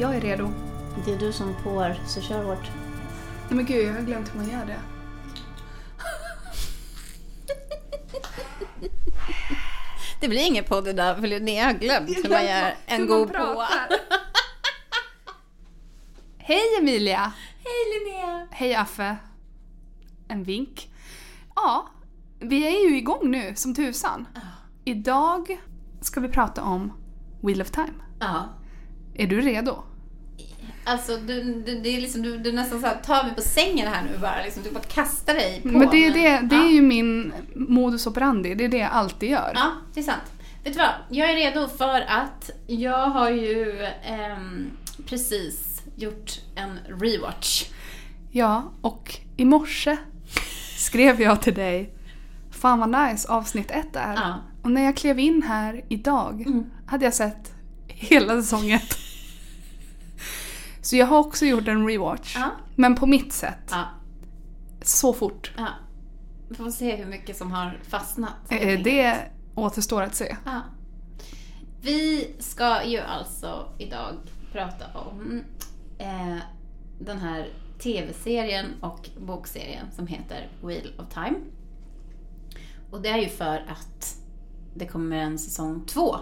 Jag är redo. Det är du som får, så kör hårt. Nej men gud, jag har glömt hur man gör det. Det blir ingen podd idag för Linnea har glömt hur man gör en god på. pratar. Hej Emilia! Hej Linnea! Hej Affe! En vink. Ja, vi är ju igång nu som tusan. Idag ska vi prata om Wheel of Time. Ja. Är du redo? Alltså du, du, det är liksom, du, du nästan så här, tar mig på sängen här nu bara. Liksom, du bara kastar dig på Men det är, det, det är ju min modus operandi, det är det jag alltid gör. Ja, det är sant. Vet du vad? Jag är redo för att jag har ju ehm, precis gjort en rewatch. Ja, och i morse skrev jag till dig Fan vad nice avsnitt ett är. Ja. Och när jag klev in här idag Mm. hade jag sett hela säsong ett. Så jag har också gjort en rewatch. Ja. Men på mitt sätt. Ja, Så fort. ja. Vi får se hur mycket som har fastnat. Eh, enkelt. Det återstår att se. Ja. Vi ska ju alltså idag prata om eh, den här tv-serien och bokserien som heter Wheel of Time. Och det är ju för att det kommer en säsong två.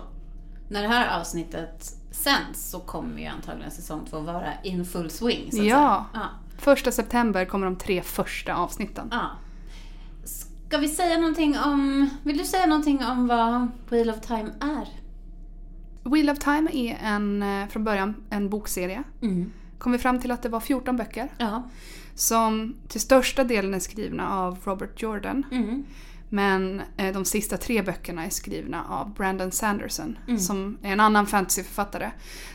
När det här avsnittet sänds så kommer ju antagligen säsong två vara in full swing. Så att Ja. ja. Första september kommer de tre första avsnitten. Ja. Ska vi säga någonting om... Vill du säga någonting om vad Wheel of Time är? Wheel of Time är en, eh, från början en bokserie. Mm. Kom vi fram till att det var 14 böcker. Ja. Som till största delen är skrivna av Robert Jordan. Mm. Men eh, de sista tre böckerna är skrivna av Brandon Sanderson. Mm. Som är en annan fantasyförfattare.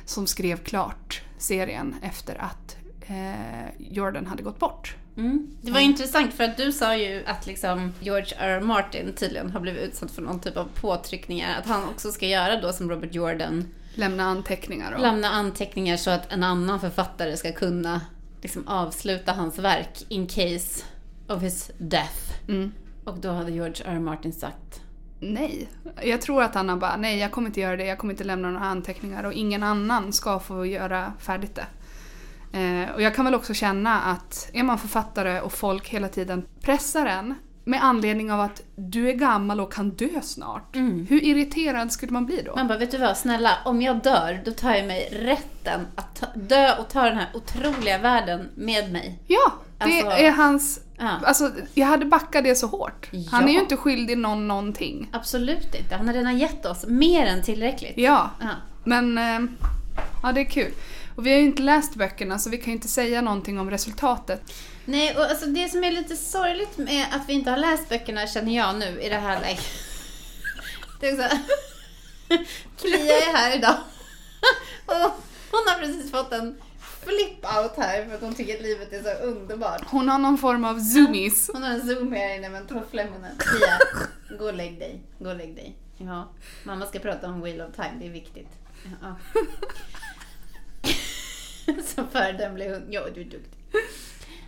Som skrev klart serien efter att eh, Jordan hade gått bort. Mm. Det var intressant för att du sa ju att liksom George R. R. Martin tydligen har blivit utsatt för någon typ av påtryckningar. Att han också ska göra då som Robert Jordan. Lämna anteckningar och... Lämna anteckningar så att en annan författare ska kunna liksom avsluta hans verk in case of his death. Mm. Och då hade George R. R. Martin sagt Nej. Jag tror att han har bara, nej jag kommer inte göra det, jag kommer inte lämna några anteckningar och ingen annan ska få göra färdigt det. Eh, och jag kan väl också känna att är man författare och folk hela tiden pressar en med anledning av att du är gammal och kan dö snart. Hur irriterad skulle man bli då? Man bara, vet du vad, snälla, om jag dör, då tar jag mig rätten att ta, dö och ta den här otroliga världen med mig. Ja, det Alltså- är hans... Ja. Alltså, jag hade backat det så hårt. Han Ja. är ju inte skyldig någon någonting. Absolut inte. Han har redan gett oss mer än tillräckligt. Ja, Ja. men... Eh, ja, det är kul. Och vi har ju inte läst böckerna så vi kan ju inte säga någonting om resultatet. Nej, och alltså det som är lite sorgligt med att vi inte har läst böckerna känner jag nu i det här läget. Det är också... Klia är här idag. Och hon har precis fått en flip-out här för att hon tycker att livet är så underbart. Hon har någon form av zoomies. Hon har en zoom här inne med en toffla i munnen. Klia, gå och lägg dig. Gå och lägg dig. Ja, mamma ska prata om Wheel of Time, det är viktigt. Ja. Så föredömlig hund. Ja, du är duktig.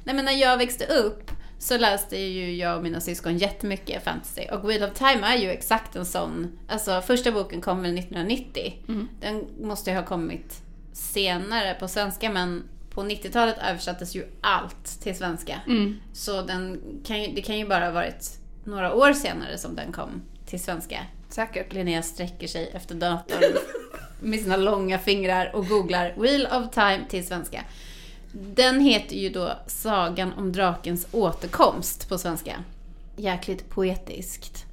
Nej men när jag växte upp så läste ju jag och mina syskon jättemycket fantasy. Och Wheel of Time är ju exakt en sån. Alltså första boken kom väl 1990. Den måste ju ha kommit senare på svenska men på 90-talet översattes ju allt till svenska. Mm. Så den kan ju, det kan ju bara ha varit några år senare som den kom till svenska. Säkert. Linnea sträcker sig efter datorn med sina långa fingrar och googlar Wheel of Time till svenska. Den heter ju då Sagan om drakens återkomst på svenska. Jäkligt poetiskt.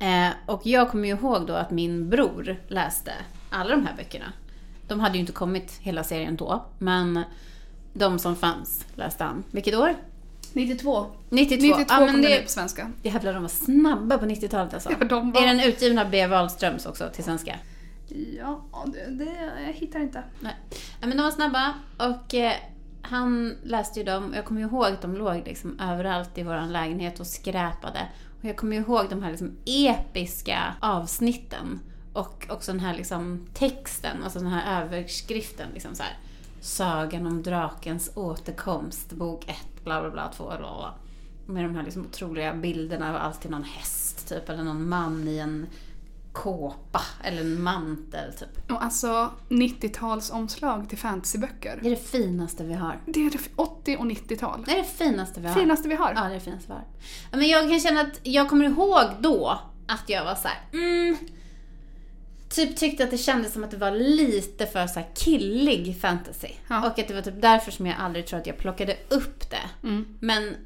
Eh, och jag kommer ju ihåg då att min bror läste alla de här böckerna. De hade ju inte kommit hela serien då, men de som fanns läste han. Vilket år? 92. 92. 92 ja, kom den ut på svenska. Jävlar, de var snabba på 90-talet alltså. Ja, de var- Är den utgiven av B. Wahlströms också till svenska? Ja, det, det, jag hittar inte. Nej. Ja, men de var snabba och eh, han läste ju dem. Jag kommer ihåg att de låg liksom överallt i vår lägenhet och skräpade. Och jag kommer ihåg de här liksom episka avsnitten. Och också den här liksom texten, alltså den här överskriften. Liksom så här. Sagan om drakens återkomst, bok 1, bla bla bla, 2, bla bla. Med de här liksom otroliga bilderna av alltid någon häst typ, eller någon man i en kåpa eller en mantel typ. Och alltså 90-tals omslag till fantasyböcker. Det är det finaste vi har. Det är det 80 och 90-tal. Det är det finaste vi har. Finaste vi har. Ja, det är det finaste vi har. Men jag kan känna att jag kommer ihåg då att jag var så här, mm, Typ tyckte att det kändes som att det var lite för så killig fantasy. Ja. Och att det var typ därför som jag aldrig tror att jag plockade upp det. Mm. Men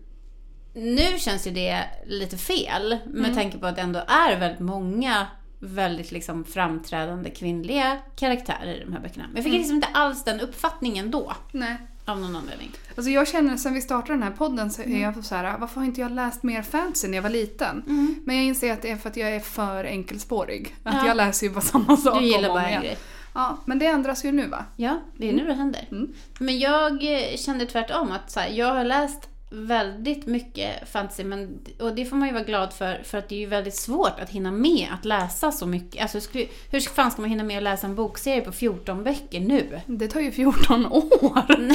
nu känns ju det lite fel med Mm. tanke på att det ändå är väldigt många väldigt liksom framträdande kvinnliga karaktärer i de här böckerna. Men jag fick Mm. liksom inte alls den uppfattningen då. Nej. Av någon anledning. Alltså jag känner sen vi startade den här podden så är jag så här, varför har inte jag läst mer fantasy när jag var liten? Men jag inser att det är för att jag är för enkelspårig. Att Ja. jag läser ju bara samma sak Du gillar om bara en grej. Ja, men det ändras ju nu va? Ja, det är nu det händer. Mm. Men jag kände tvärtom att så här, jag har läst väldigt mycket fantasy men, och det får man ju vara glad för för att det är ju väldigt svårt att hinna med att läsa så mycket. Alltså, skulle- hur fan ska man hinna med att läsa en bokserie på 14 böcker nu? Det tar ju 14 år.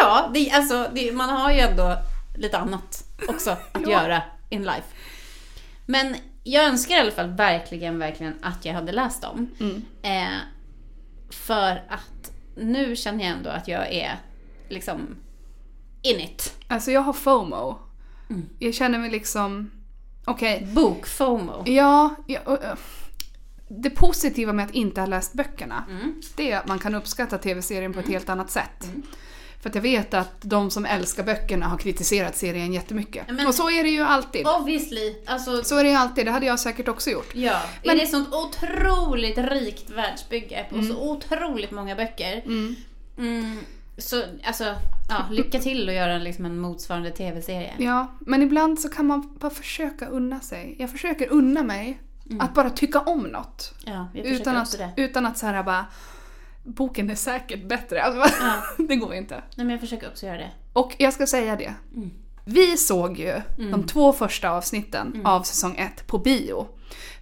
Ja, det, alltså, det, man har ju ändå lite annat också att Ja. göra in life. Men jag önskar i alla fall verkligen, verkligen att jag hade läst dem. Mm. Eh, för att nu känner jag ändå att jag är liksom in it. Alltså jag har FOMO. Mm. Jag känner mig liksom, okej, Bok-FOMO. ja, ja och, äh, det positiva med att inte ha läst böckerna, Mm. det är att man kan uppskatta tv-serien på ett helt annat sätt. För att jag vet att de som älskar böckerna har kritiserat serien jättemycket. Men- och så är det ju alltid. Obviously. Alltså, Så är det ju alltid, det hade jag säkert också gjort. ja. Men- det är sånt otroligt rikt världsbygge på så otroligt många böcker. Mm. Mm, så alltså, ja, lycka till att göra liksom en motsvarande tv-serie. Ja, men ibland så kan man bara försöka unna sig. Jag försöker unna mig att bara tycka om något. Ja, försöker Utan att, det. utan att så här bara, boken är säkert bättre. Alltså, Ja. det går inte. Nej, men jag försöker också göra det. Och jag ska säga det. Mm. Vi såg ju de två första avsnitten av säsong ett på bio.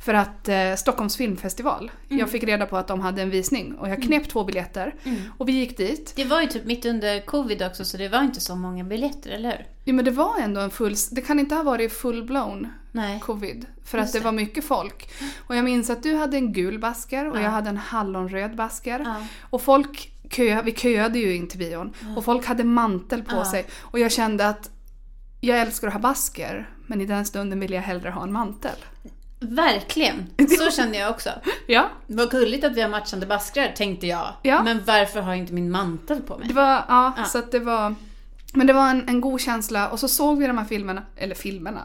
För att eh, Stockholms filmfestival, jag fick reda på att de hade en visning och jag knep två biljetter. Och vi gick dit. Det var ju typ mitt under covid också så det var inte så många biljetter, eller hur? Ja men det var ändå en full, det kan inte ha varit full-blown covid. För Just att det det. var mycket folk. Och jag minns att du hade en gul basker och Ja. jag hade en hallonröd basker. Ja. Och folk kö, vi köade ju in till bion. Och folk hade mantel på Ja. sig. Och jag kände att jag älskar att ha basker. Men i den stunden ville jag hellre ha en mantel. Verkligen! Så kände jag också. Ja, Vad gulligt att vi har matchande baskrar, tänkte jag. Ja. Men varför har jag inte min mantel på mig? det var, ja, Ja. så att det var... Men det var en, en god känsla och så såg vi de här filmerna, eller filmerna,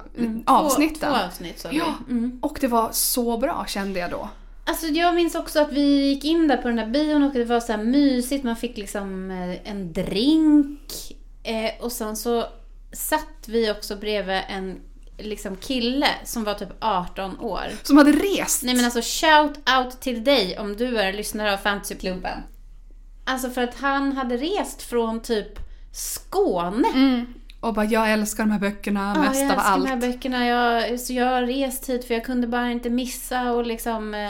avsnitten. Mm. Två, två avsnitt såg Ja. vi. Mm. Och det var så bra kände jag då. Alltså jag minns också att vi gick in där på den där bion och det var så här mysigt. Man fick liksom eh, en drink. Eh, och sen så satt vi också bredvid en liksom kille som var typ 18 år. Som hade rest. Nej men alltså shout out till dig om du är lyssnare av Fantasyklubben. Alltså för att han hade rest från typ Skåne. Mm. Och bara, jag älskar de här böckerna Ja, mest jag av älskar allt. de här böckerna. Jag, så jag har rest hit för jag kunde bara inte missa och liksom eh,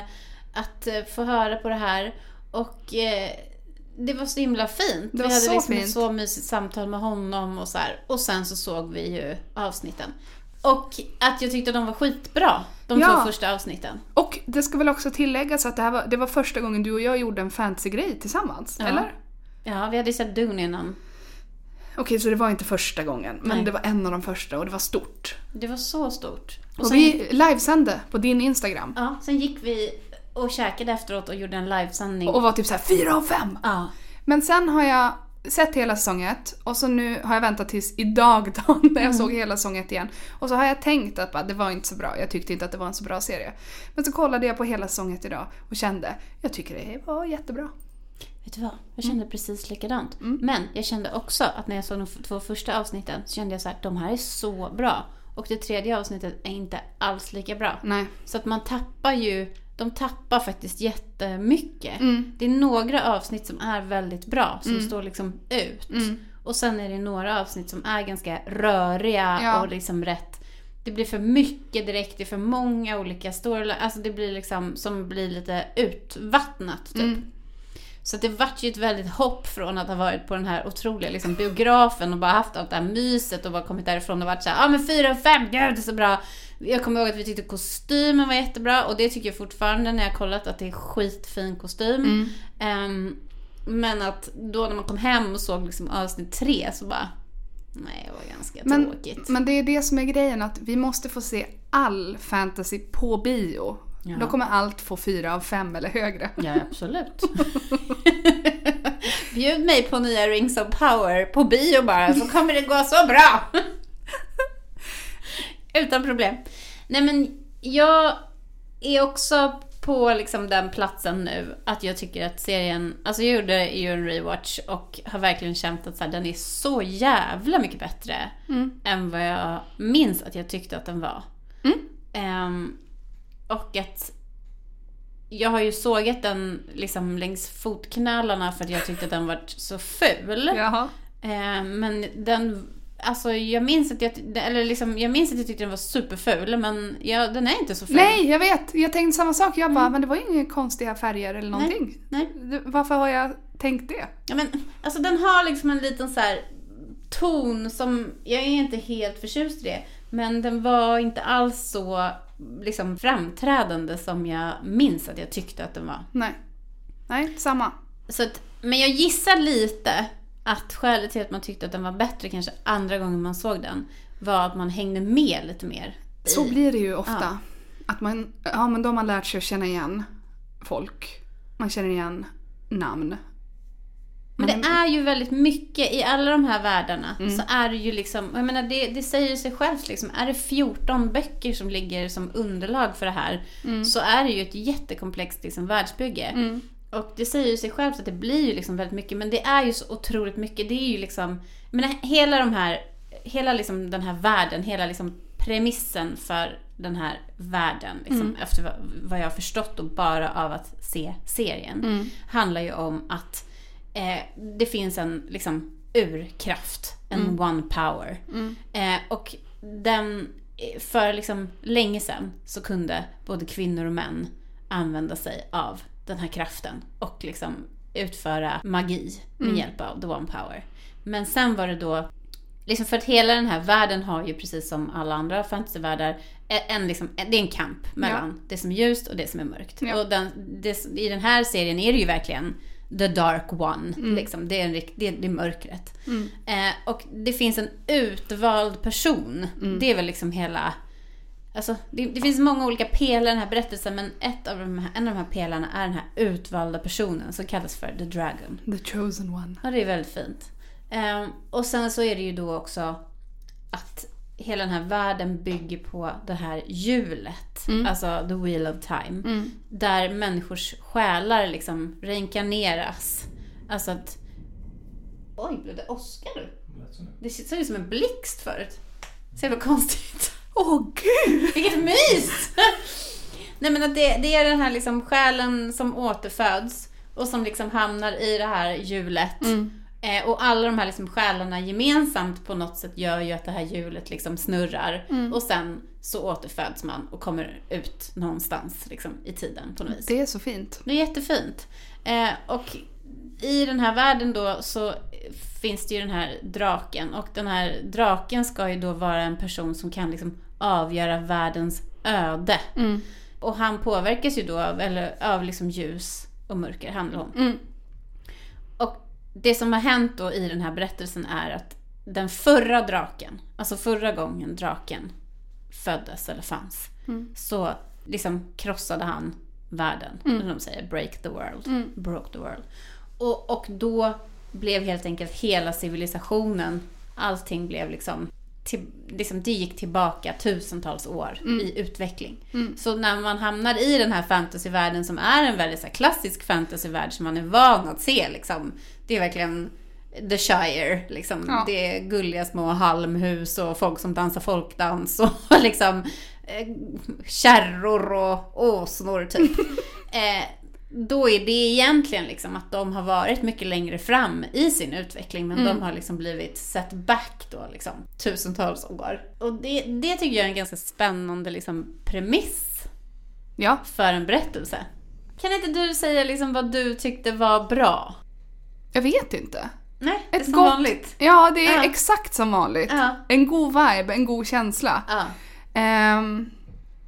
att eh, få höra på det här. Och eh, det var så himla fint. Det var vi hade så liksom ett fint. så mysigt samtal med honom och så här. Och sen så såg vi ju avsnitten. Och att jag tyckte de var skitbra, de Ja. två första avsnitten. Och det ska väl också tilläggas att det här var, det var första gången du och jag gjorde en fantasy-grej tillsammans, Ja. eller? Ja, vi hade ju sett Dune innan. Okej, så det var inte första gången, men Nej. det var en av de första och det var stort. Det var så stort. Och, sen, vi livesände på din Instagram. ja, sen gick vi och käkade efteråt och gjorde en livesändning. Och var typ såhär fyra av fem. ja. Men sen har jag sett hela säsong ett och så nu har jag väntat tills idag då, när jag såg hela säsong ett igen. Och så har jag tänkt att bara, det var inte så bra, jag tyckte inte att det var en så bra serie. Men så kollade jag på hela säsong ett idag och kände, jag tycker det var jättebra. Vet du vad? Jag kände precis likadant. Men jag kände också att när jag såg de två första avsnitten så kände jag så här, de här är så bra. Och det tredje avsnittet är inte alls lika bra. Nej. Så att man tappar ju, de tappar faktiskt jättemycket. Mm. Det är några avsnitt som är väldigt bra, som står liksom ut. Mm. Och sen är det några avsnitt som är ganska röriga Ja. och liksom rätt det blir för mycket direkt, det är för många olika storylines. Alltså det blir liksom som blir lite utvattnat typ. Mm. Så det vart ju ett väldigt hopp från att ha varit på den här otroliga liksom, biografen och bara haft allt det här myset och bara kommit därifrån och varit såhär, ja ah, men fyra och fem, gud det är så bra. Jag kommer ihåg att vi tyckte kostymen var jättebra och det tycker jag fortfarande när jag kollat att det är skitfin kostym. Mm. Um, men att då när man kom hem och såg liksom avsnitt tre så bara, nej det var ganska Men, tråkigt. men det är det som är grejen, att vi måste få se all fantasy på bio. Ja. Då kommer allt få fyra av fem eller högre. Ja, absolut. Bjud mig på nya Rings of Power på bio bara, så kommer det gå så bra. Utan problem. Nej men, jag är också på liksom den platsen nu att jag tycker att serien, alltså jag gjorde ju en rewatch och har verkligen känt att så här, den är så jävla mycket bättre Mm. än vad jag minns att jag tyckte att den var. Mm. Ehm, och att jag har ju sågat den liksom längs fotknölarna för att jag tyckte att den var så ful. Jaha. Ehm, men den, alltså jag minns att jag, eller liksom, jag minns att jag tyckte den var superful men jag, den är inte så ful. Nej, jag vet. Jag tänkte samma sak. Jag bara, men det var ju inga konstiga färger eller någonting. Mm. Nej. Du, Varför har jag tänkt det? Ja, men, alltså den har liksom en liten så här ton som, jag är inte helt förtjust i det, men den var inte alls så liksom framträdande som jag minns att jag tyckte att den var. Nej. Nej, samma. Så att, men jag gissar lite att skälet till att man tyckte att den var bättre kanske andra gången man såg den var att man hängde med lite mer. i- Så blir det ju ofta. Ja. Att man, ja men då har man lärt sig att känna igen folk. Man känner igen namn. Men det är ju väldigt mycket i alla de här världarna. Mm. Så är det ju liksom, jag menar det, det säger sig självt liksom. Är det 14 böcker som ligger som underlag för det här. Så är det ju ett jättekomplext liksom, världsbygge. Mm. Och det säger ju sig självt att det blir ju liksom väldigt mycket. Men det är ju så otroligt mycket. Det är ju liksom, jag menar hela de här, hela liksom den här världen, hela liksom premissen för den här världen, liksom, efter vad- vad jag har förstått och bara av att se serien, handlar ju om att eh, det finns en liksom urkraft, en one power. Eh, och den, eh, för liksom länge sedan så kunde både kvinnor och män använda sig av den här kraften och liksom utföra magi med hjälp av the one power. Men sen var det då Liksom för att hela den här världen har ju precis som alla andra fantasyvärldar en, en liksom, en, det är en kamp mellan det som är ljust och det som är mörkt. Ja. Och den, det, i den här serien är det ju verkligen the dark one. Liksom. Det, är en, det, det är mörkret. Eh, och det finns en utvald person. Det är väl liksom hela... Alltså, det, det finns många olika pelare i den här berättelsen men ett av de här, en av de här pelarna är den här utvalda personen som kallas för the dragon. The chosen one. Ja, det är väldigt fint. Ehm, och sen så är det ju då också att hela den här världen bygger på det här hjulet. Alltså the wheel of time. Där människors själar liksom reinkarneras. Alltså att... Oj, blev det åska nu? Det såg ut som en blixt förut. Så jävla konstigt. Åh gud! Vilket mys! Nej men att det, det är den här liksom själen som återföds och som liksom hamnar i det här hjulet. Eh, och alla de här liksom själarna gemensamt på något sätt gör ju att det här hjulet liksom snurrar. Och sen så återföds man och kommer ut någonstans liksom, i tiden på något vis. Det är så fint. Det är jättefint. Eh, och i den här världen då så finns det ju den här draken. Och den här draken ska ju då vara en person som kan liksom avgöra världens öde. Och han påverkas ju då av, eller, av liksom ljus och mörker, han eller hon. Mm. Det som har hänt då i den här berättelsen är att den förra draken, alltså förra gången draken föddes eller fanns, så liksom krossade han världen. Eller de säger break the world, broke the world. Och, och då blev helt enkelt hela civilisationen, allting blev liksom, till, liksom det gick tillbaka tusentals år i utveckling. Så när man hamnar i den här fantasyvärlden som är en väldigt så här, klassisk fantasyvärld som man är van att se liksom. Det är verkligen The Shire, liksom. Ja. Det är gulliga små halmhus och folk som dansar folkdans och liksom eh, kärror och åsnor typ. eh, då är det egentligen liksom att de har varit mycket längre fram i sin utveckling men de har liksom blivit set back då liksom tusentals år. Och det, det tycker jag är en ganska spännande liksom premiss Ja, för en berättelse. Kan inte du säga liksom vad du tyckte var bra? Jag vet inte. Nej, det är Ett som gott- vanligt. Ja, det är Ja. exakt som vanligt. Ja. En god vibe, en god känsla. Ja. Ehm,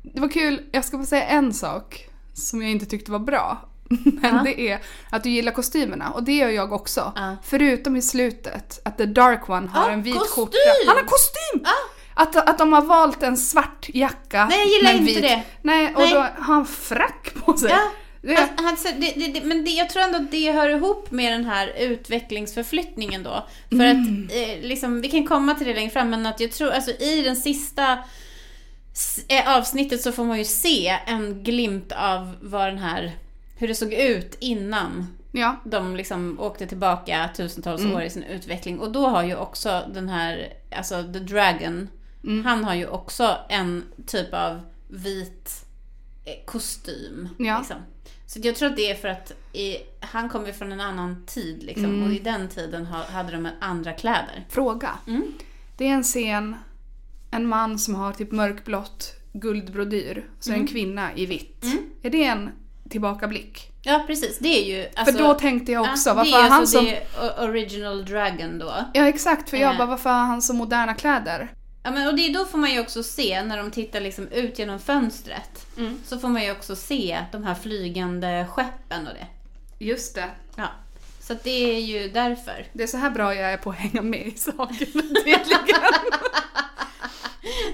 det var kul, jag ska bara säga en sak som jag inte tyckte var bra. Men Ja. det är att du gillar kostymerna och det gör jag också. Ja. Förutom i slutet, att The Dark One har Ja, en vit kostym! skjorta. Han har kostym! Att, att de har valt en svart jacka Nej, jag gillar inte vit. det. Nej, och Nej. då har han frack på sig. Det, Alltså, alltså, det, det, det, men det, jag tror ändå att det hör ihop med den här utvecklingsförflyttningen då. För Mm. att, eh, liksom, vi kan komma till det längre fram, men att jag tror, alltså i den sista eh, avsnittet så får man ju se en glimt av vad den här, hur det såg ut innan ja. de liksom åkte tillbaka tusentals Mm. år i sin utveckling. Och då har ju också den här, alltså The Dragon, Mm. han har ju också en typ av vit eh, kostym. Ja. Liksom. Så jag tror att det är för att i, han kommer från en annan tid liksom, Mm. och i den tiden ha, hade de andra kläder. Fråga. Mm. Det är en scen, en man som har typ mörkblått guldbrodyr, så en kvinna i vitt. Mm. Är det en tillbakablick? Ja precis, det är ju... Alltså, för då tänkte jag också, ja, varför har han alltså som... det är original dragon då. Ja exakt, för jag Eh. bara varför har han så moderna kläder? Ja, men, och det då får man ju också se, när de tittar liksom ut genom fönstret, Mm. så får man ju också se de här flygande skeppen och det. Just det. Ja. Så det är ju därför. Det är så här bra jag är på att hänga med i sakerna tydligen.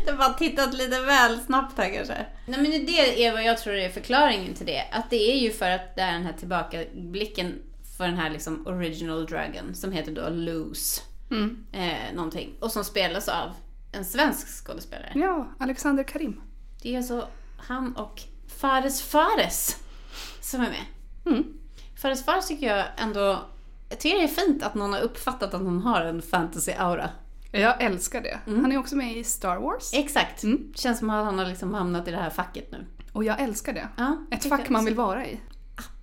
Det har bara tittat lite väl snabbt här kanske. Nej men det är vad jag tror är förklaringen till det. Att det är ju för att det är den här tillbakablicken för den här liksom original dragon som heter då Loose. Mm. Eh, någonting. Och som spelas av en svensk skådespelare. Ja, Alexander Karim. Det är alltså han och Fares Fares som är med. Mm. Fares Fares tycker jag ändå... Jag tycker det är fint att någon har uppfattat att hon har en fantasy-aura. Jag älskar det. Mm. Han är också med i Star Wars. Exakt. Mm. Känns som att han har liksom hamnat i det här facket nu. Och jag älskar det. Ja, Ett fack man vill vara i.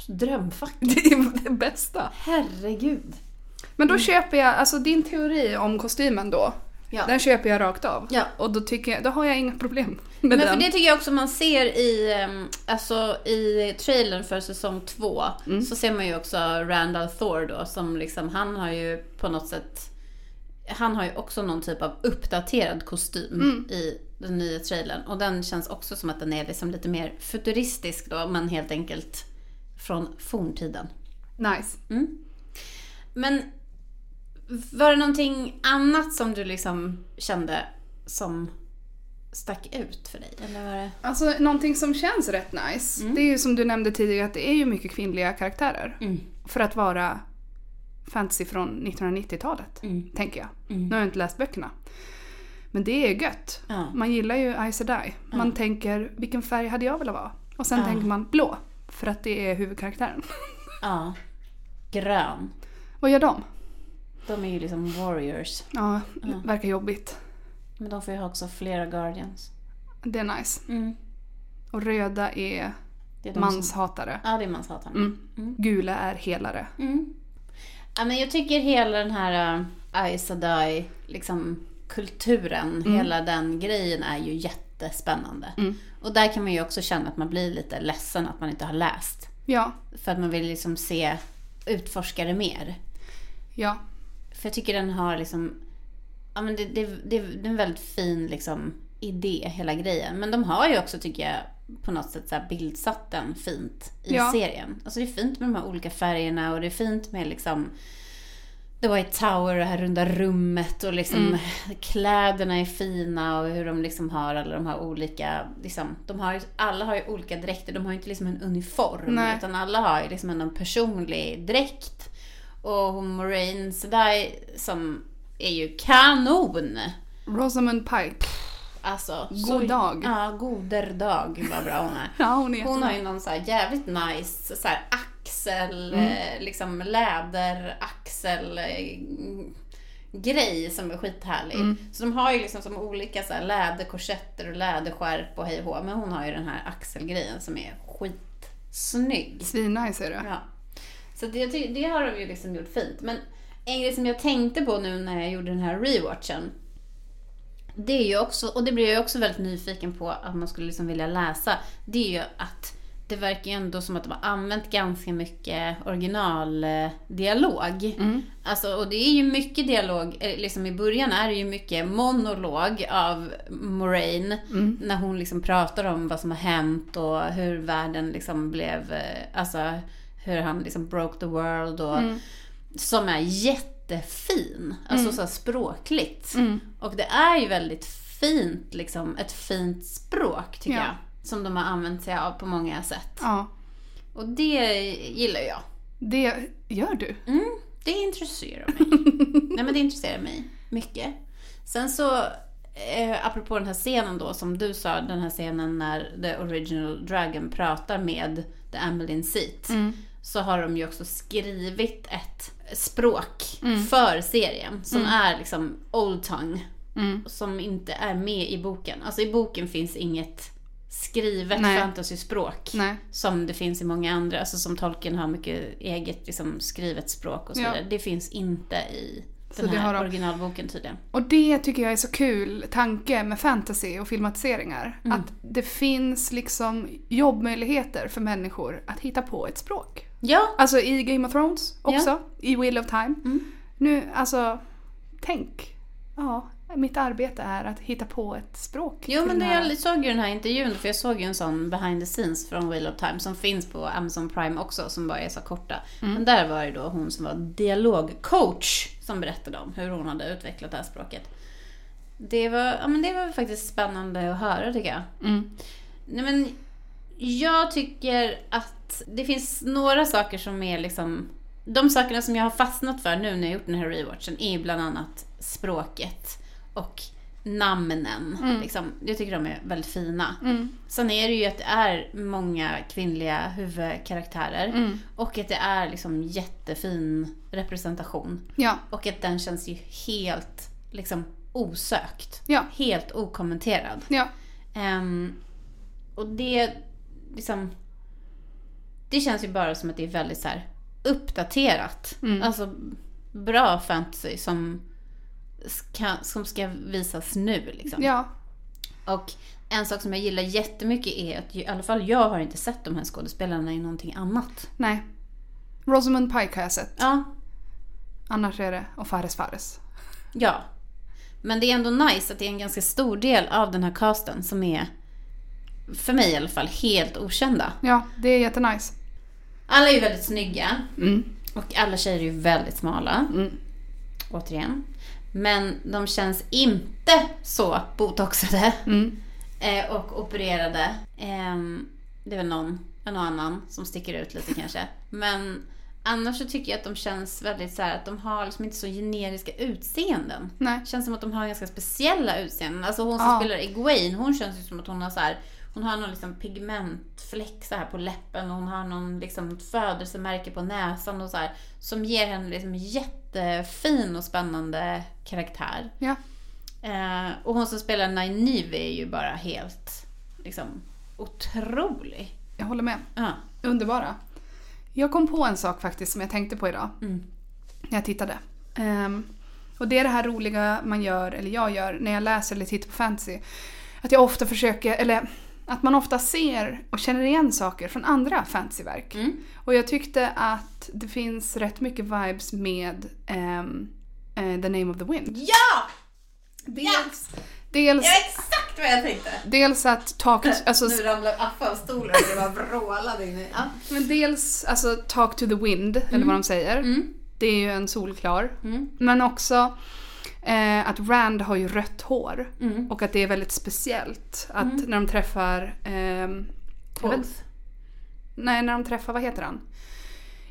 Drömfack. Det är det bästa. Herregud. Men då köper jag, alltså din teori om kostymen då, Ja. den köper jag rakt av. Ja. Och då, tycker jag, då har jag inga problem med Men den. för det tycker jag också man ser i, alltså i trailern för säsong två. Mm. Så ser man ju också Randall Thor då som liksom, han har ju på något sätt han har ju också någon typ av uppdaterad kostym Mm. i den nya trailern. Och den känns också som att den är liksom lite mer futuristisk då, men helt enkelt från forntiden. Nice. Mm. Men var det någonting annat som du liksom kände som stack ut för dig? Eller var det... Alltså någonting som känns rätt nice, Mm. det är ju som du nämnde tidigare att det är ju mycket kvinnliga karaktärer. Mm. För att vara fantasy från 1990-talet, Mm. tänker jag. Mm. Nu har jag inte läst böckerna. Men det är gött. Ja. Man gillar ju Aes Sedai. Man Ja. tänker, vilken färg hade jag velat vara? Och sen Ja. tänker man blå, för att det är huvudkaraktären. ja. Grön. Vad gör de? De är ju liksom warriors. Ja, Ja. verkar jobbigt. Men de får ju ha också flera guardians. Det är nice. Mm. Och röda är Det är de manshatare. Som... Ja, det är manshatarna. Mm. Mm. Gula är helare. Ja, men jag tycker hela den här uh, Aes Sedai, liksom kulturen, Mm. hela den grejen är ju jättespännande. Mm. Och där kan man ju också känna att man blir lite ledsen att man inte har läst. Ja, För att man vill liksom se, utforska det mer. ja. För jag tycker den har liksom, ja men det, det, det, det är en väldigt fin liksom idé, hela grejen. Men de har ju också, tycker jag, på något sätt så bildsatt den fint i Ja. serien. Alltså det är fint med de här olika färgerna och det är fint med liksom The White Tower, det här runda rummet och liksom Mm. kläderna är fina och hur de liksom har alla de här olika, liksom, de har ju, alla har ju olika dräkter, de har ju inte liksom en uniform Nej. utan alla har ju liksom en personlig dräkt. Och Moraine Sedai som är ju kanon! Rosamund Pike. Alltså, God dag. Ja, goder dag vad bra hon är. Ja, hon är Hon har ju någon så jävligt nice så här axel, Mm. eh, liksom läderaxel eh, grej som är skithärlig. Mm. Så de har ju liksom som olika så här läderkorsetter och läderskärp och hej och. Men hon har ju den här axelgrejen som är skitsnygg. Svinnice är det. Ja. Så det, det har de ju liksom gjort fint. Men en grej som jag tänkte på nu när jag gjorde den här rewatchen. Det är ju också, och det blir jag också väldigt nyfiken på att man skulle liksom vilja läsa. Det är ju att det verkar ju ändå som att de har använt ganska mycket originaldialog. Mm. Alltså, och det är ju mycket dialog, eh, liksom i början är det ju mycket monolog av Moraine. Mm. När hon liksom pratar om vad som har hänt och hur världen liksom blev, eh, alltså hur han liksom broke the world och Mm. som är jättefin, alltså så här språkligt. Mm. Och det är ju väldigt fint, liksom ett fint språk tycker Ja. jag. Som de har använt sig av på många sätt. Ja, Och det gillar jag. det gör du. Mm, det intresserar mig. Nej men det intresserar mig mycket. Sen så, eh, apropå den här scenen då som du sa, den här scenen när The Original Dragon pratar med The Ameline Seat. Mm. Så har de ju också skrivit ett språk för serien som är liksom old tongue. Mm. Som inte är med i boken. Alltså i boken finns inget skrivet Nej. fantasyspråk. Nej. Som det finns i många andra, alltså som Tolkien har mycket eget liksom, skrivet språk och så Ja. vidare. Det finns inte i Så den det här de- originalboken tydligen. Och det tycker jag är så kul tanke med fantasy och filmatiseringar. Mm. Att det finns liksom jobbmöjligheter för människor att hitta på ett språk. Ja, Alltså i Game of Thrones också, i Wheel of Time. Mm. Nu, alltså, tänk. Ja, mitt arbete är att hitta på ett språk. jo men det, här- jag såg ju den här intervjun, för jag såg ju en sån behind the scenes från Wheel of Time som finns på Amazon Prime också, som bara är så korta. Mm. Men där var det då hon som var dialogcoach som berättade om hur hon hade utvecklat det här språket. Det var, ja, men det var faktiskt spännande att höra tycker jag. Mm. Nej men, jag tycker att det finns några saker som är liksom... De sakerna som jag har fastnat för nu när jag gjort den här rewatchen är bland annat språket och namnen. Liksom. Jag tycker de är väldigt fina. Mm. Sen är det ju att det är många kvinnliga huvudkaraktärer. Mm. Och att det är liksom jättefin representation. Ja, Och att den känns ju helt liksom osökt. ja, Helt okommenterad. ja. Ehm, och det, liksom, det känns ju bara som att det är väldigt så här uppdaterat. Mm. Alltså bra fantasy som ska, som ska visas nu. Liksom. ja. Och en sak som jag gillar jättemycket är att i alla fall jag har inte sett de här skådespelarna i någonting annat. Nej. Rosamund Pike har jag sett. Ja, Annars är det och Fares Fares. ja. Men det är ändå nice att det är en ganska stor del av den här casten som är, för mig i alla fall, helt okända. Ja, det är jättenice. Alla är ju väldigt snygga. Mm. Och alla tjejer är ju väldigt smala. Mm. Återigen. Men de känns inte så botoxade Mm. eh, och opererade. Ehm, det är väl någon, och annan som sticker ut lite kanske. Men annars så tycker jag att de känns väldigt så här att de har liksom inte så generiska utseenden. Nej. Känns som att de har ganska speciella utseenden. Alltså hon som Ja. spelar Egwene, hon känns ju som att hon har så här, hon har någon liksom pigmentfläck så här på läppen och hon har någon liksom födelsemärke på näsan och så här. Som ger henne liksom jättefin och spännande karaktär. Ja. Eh, och hon som spelar Nynaeve är ju bara helt liksom otrolig. Jag håller med. Ja. Underbara. Jag kom på en sak faktiskt som jag tänkte på idag. Mm. När jag tittade. Ehm, och det är det här roliga man gör, eller jag gör, när jag läser eller tittar på fantasy. Att jag ofta försöker, eller att man ofta ser och känner igen saker från andra fantasyverk. Mm. Och jag tyckte att det finns rätt mycket vibes med ehm, eh, The Name of the Wind. Ja! Dels, dels, Det var exakt vad jag tänkte! dels att Talk, alltså, nu ramlar Affe av stolen och det bara vrålade in i... Ja. men dels alltså, Talk to the Wind, eller vad de säger. Mm. Det är ju en solklar. Mm. Men också eh, att Rand har ju rött hår. Mm. Och att det är väldigt speciellt att när de träffar... vet- Oath. nej, när de träffar, vad heter han?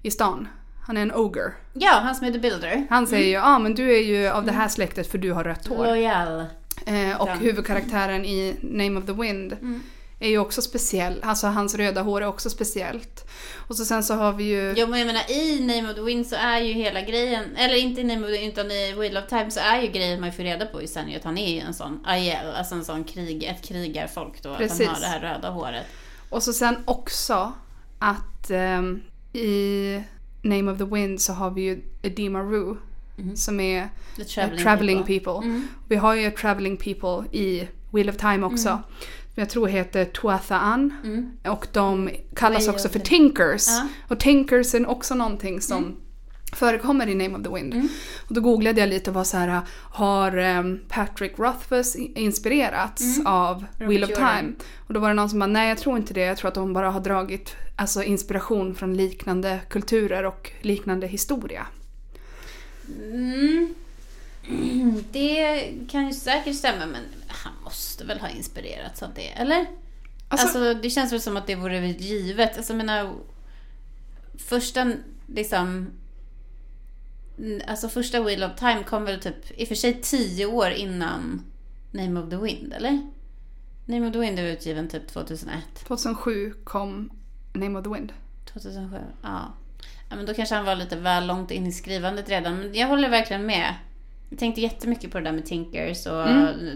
I stan. Han är en ogre. Ja, han som är The Builder. Han säger ju ja ah, men du är ju av det här släktet för du har rött hår. Loyal. Eh, och huvudkaraktären i Name of the Wind Mm. Är ju också speciell. Alltså hans röda hår är också speciellt. Och så sen så har vi ju... Jo men jag menar i Name of the Wind så är ju hela grejen, eller inte i Name of the Wind utan i Wheel of Time så är ju grejen man får reda på ju sen att han är ju en sån Aiel, alltså en sån krig, ett krigarfolk då. Att Precis. han har det här röda håret. Och så sen också att ehm, i Name of the Wind så har vi ju Edema Rue Mhm. som är The traveling, traveling people. people. Mm. Vi har ju traveling people i Wheel of Time också. Jag tror heter Tuatha'an. Och de kallas också för Tinkers. Ja. Och Tinkers är också någonting som förekommer i Name of the Wind. Och då googlade jag lite och var så här, har ehm, Patrick Rothfuss inspirerats av Wheel of Jordan. Time? Och då var det någon som bara, nej jag tror inte det, jag tror att de bara har dragit alltså, inspiration från liknande kulturer och liknande historia. Mm. Det kan ju säkert stämma, men han måste väl ha inspirerats av det, eller? Alltså- Alltså, det känns väl som att det vore givet. Alltså, menar, första liksom... Alltså första Wheel of Time kom väl typ, i och för sig tio år innan Name of the Wind, eller? Name of the Wind är utgiven typ 2001. 2007 kom Name of the Wind. 2007, ja. ja. men då kanske han var lite väl långt in i skrivandet redan. Men jag håller verkligen med. Jag tänkte jättemycket på det där med Tinkers och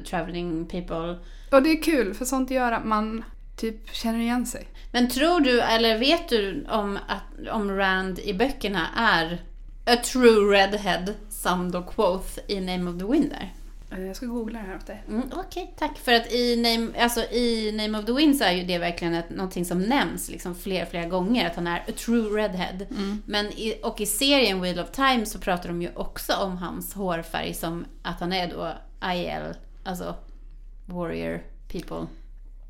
Traveling People. Och det är kul, för sånt gör att man typ känner igen sig. Men tror du, eller vet du om, att, om Rand i böckerna är a true redhead, som då quoth i Name of the? Eh, Jag ska googla det här åt dig. Mm, Okej, tack. För att i Name, alltså i Name of the Wind så är ju det verkligen ett, någonting som nämns liksom fler, flera gånger, att han är a true redhead. Men i, och i serien Wheel of Time så pratar de ju också om hans hårfärg som att han är då IL, alltså warrior people.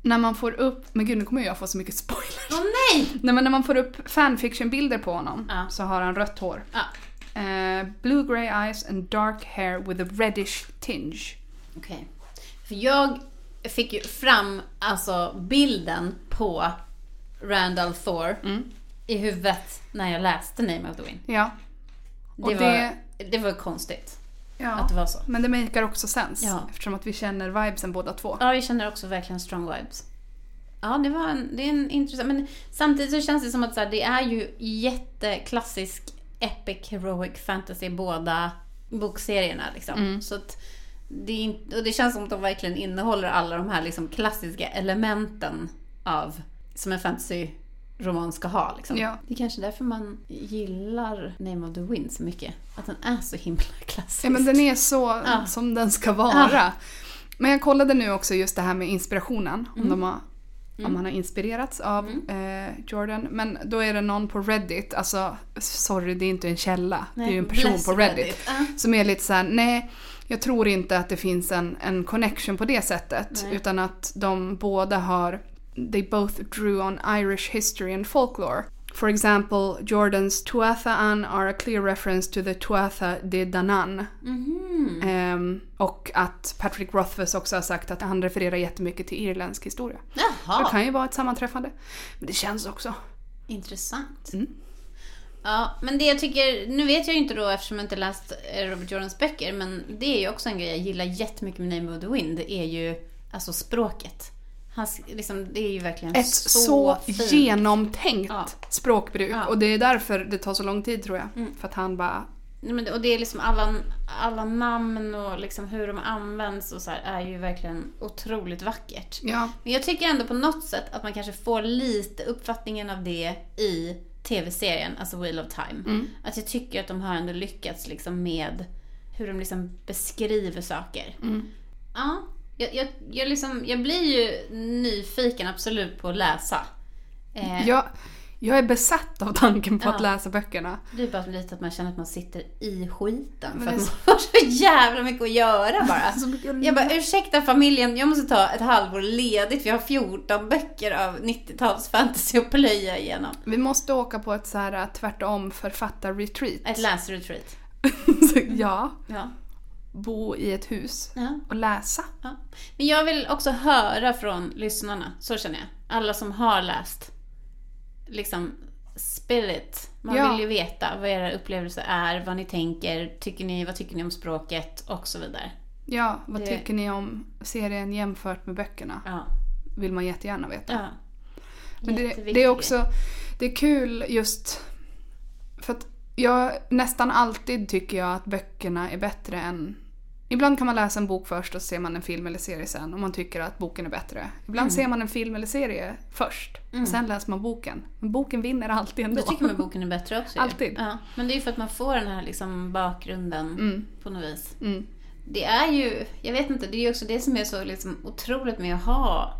När man får upp, men gud nu kommer jag få så mycket spoilers. Åh nej! Nej men när man får upp fanfiction-bilder på honom Ja. så har han rött hår. Ja, Eh, blue grey eyes and dark hair with a reddish tinge. okej. För jag fick ju fram alltså bilden på Randall Thor i huvudet när jag läste Name of the Wind. Ja. Det, Och var, det- det var konstigt ja. att det var så. Men det makar också sens Ja. eftersom att vi känner vibesen båda två. Ja, jag känner också verkligen strong vibes. Ja, det var en, det är en intressant... Men samtidigt så känns det som att så här, det är ju jätteklassisk epic heroic fantasy båda bokserierna. Liksom. Så att det, är inte, och det känns som att de verkligen innehåller alla de här liksom, klassiska elementen av som en fantasy-roman ska ha. Liksom. Ja. Det är kanske därför man gillar Name of the Wind så mycket. Att den är så himla klassisk. Ja men den är så Ja. som den ska vara. Men jag kollade nu också just det här med inspirationen. Om, de har, om han har inspirerats av eh, Jordan. Men då är det någon på Reddit, alltså sorry det är inte en källa. det är ju en person på Reddit. Reddit. Ja. Som är lite såhär, nej jag tror inte att det finns en, en connection på det sättet. Nej. Utan att de båda har, they both drew on Irish history and folklore. For example, Jordan's Tuatha'an are a clear reference to the Tuatha de Danann. Mhm. Ehm, och att Patrick Rothfuss också har sagt att han refererar jättemycket till irländsk historia. Så det Jaha. kan ju vara ett sammanträffande. Men det känns också. Intressant. Mm. Ja, men det jag tycker, nu vet jag ju inte då eftersom jag inte läst Robert Jordans böcker, men det är ju också en grej jag gillar jättemycket med Name of the Wind, det är ju alltså språket. Hans, liksom, det är ju verkligen Ett så, så, fint. genomtänkt Ja. språkbruk. Ja. Och det är därför det tar så lång tid tror jag. Mm. För att han bara... Och det är liksom alla, alla namn och liksom hur de används och så är ju verkligen otroligt vackert. Ja, Men jag tycker ändå på något sätt att man kanske får lite uppfattningen av det i tv-serien, alltså Wheel of Time. Mm. Att jag tycker att de har ändå lyckats liksom med hur de liksom beskriver saker. Mm. Ja, jag, jag, jag, liksom, jag blir ju nyfiken absolut på att läsa. Eh, jag, jag är besatt av tanken på Ja. att läsa böckerna. Det är bara lite att man känner att man sitter i skiten. För att man har så jävla mycket att göra bara. Jag bara, ursäkta familjen, jag måste ta ett halvår ledigt. Vi har 14 böcker av 90-tals fantasy att plöja igenom. Vi måste åka på ett så här äh, tvärtom författar-retreat. Ett läsretreat. Ja, Ja. Bo i ett hus ja. och läsa. Ja. Men jag vill också höra från lyssnarna, så känner jag. Alla som har läst. Liksom, spill it. Man Ja. vill ju veta vad era upplevelser är, vad ni tänker, tycker ni, vad tycker ni om språket och så vidare. Ja, vad Det- tycker ni om serien jämfört med böckerna? Ja. Vill man jättegärna veta. ja. Men det, det är också det är kul just för att jag nästan alltid tycker jag att böckerna är bättre än Ibland kan man läsa en bok först och så ser man en film eller serie sen och man tycker att boken är bättre. Ibland Mm. ser man en film eller serie först och sen läser man boken. Men boken vinner alltid ändå. Jag tycker man boken är bättre också. Alltid. Ja. Men det är ju för att man får den här liksom bakgrunden Mm. på något vis. Mm. Det är ju, jag vet inte, det är ju också det som är så liksom otroligt med att ha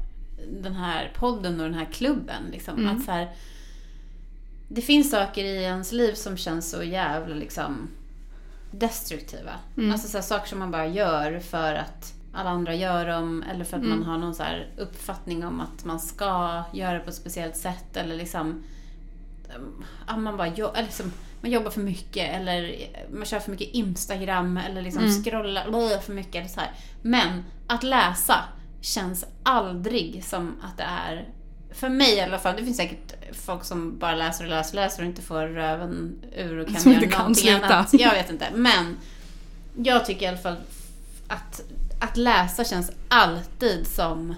den här podden och den här klubben. Liksom. Mm. Att så här, det finns saker i ens liv som känns så jävla liksom destruktiva. Mm. Alltså så här, saker som man bara gör för att alla andra gör dem eller för att Mm. man har någon så här uppfattning om att man ska göra det på ett speciellt sätt eller liksom man bara eller liksom, man jobbar för mycket eller man kör för mycket Instagram eller liksom Mm. scrollar för mycket. Eller så här. Men att läsa känns aldrig som att det är, för mig i alla fall, det finns säkert folk som bara läser och läser och läser och inte får röven ur och kan Som göra inte kan någonting sluta. annat. Jag vet inte. Men jag tycker i alla fall att, att läsa känns alltid som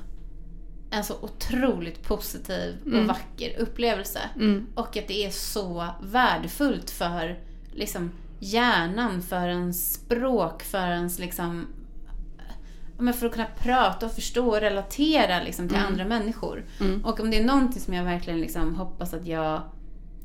en så otroligt positiv och Mm. vacker upplevelse. Mm. Och att det är så värdefullt för liksom, hjärnan, för ens språk, för ens liksom, men för att kunna prata och förstå och relatera liksom, till Mm. andra människor. Mm. Och om det är någonting som jag verkligen liksom hoppas att jag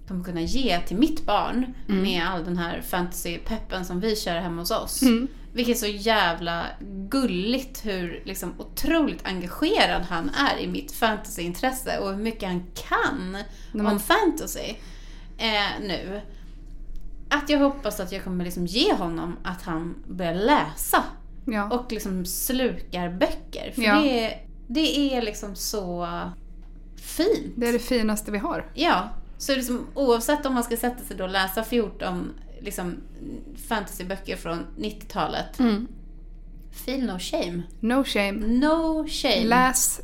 kommer kunna ge till mitt barn Mm. med all den här fantasy-peppen som vi kör hemma hos oss. Mm. Vilket är så jävla gulligt hur liksom otroligt engagerad han är i mitt fantasyintresse och hur mycket han kan men- om fantasy eh, nu. Att jag hoppas att jag kommer liksom ge honom att han börjar läsa Ja. och liksom slukar böcker. För Ja. det, det är liksom så fint. Det är det finaste vi har. Ja, så liksom, oavsett om man ska sätta sig då och läsa 14 liksom, fantasyböcker från 90-talet. Mm. Feel no shame. No shame. No shame. Läs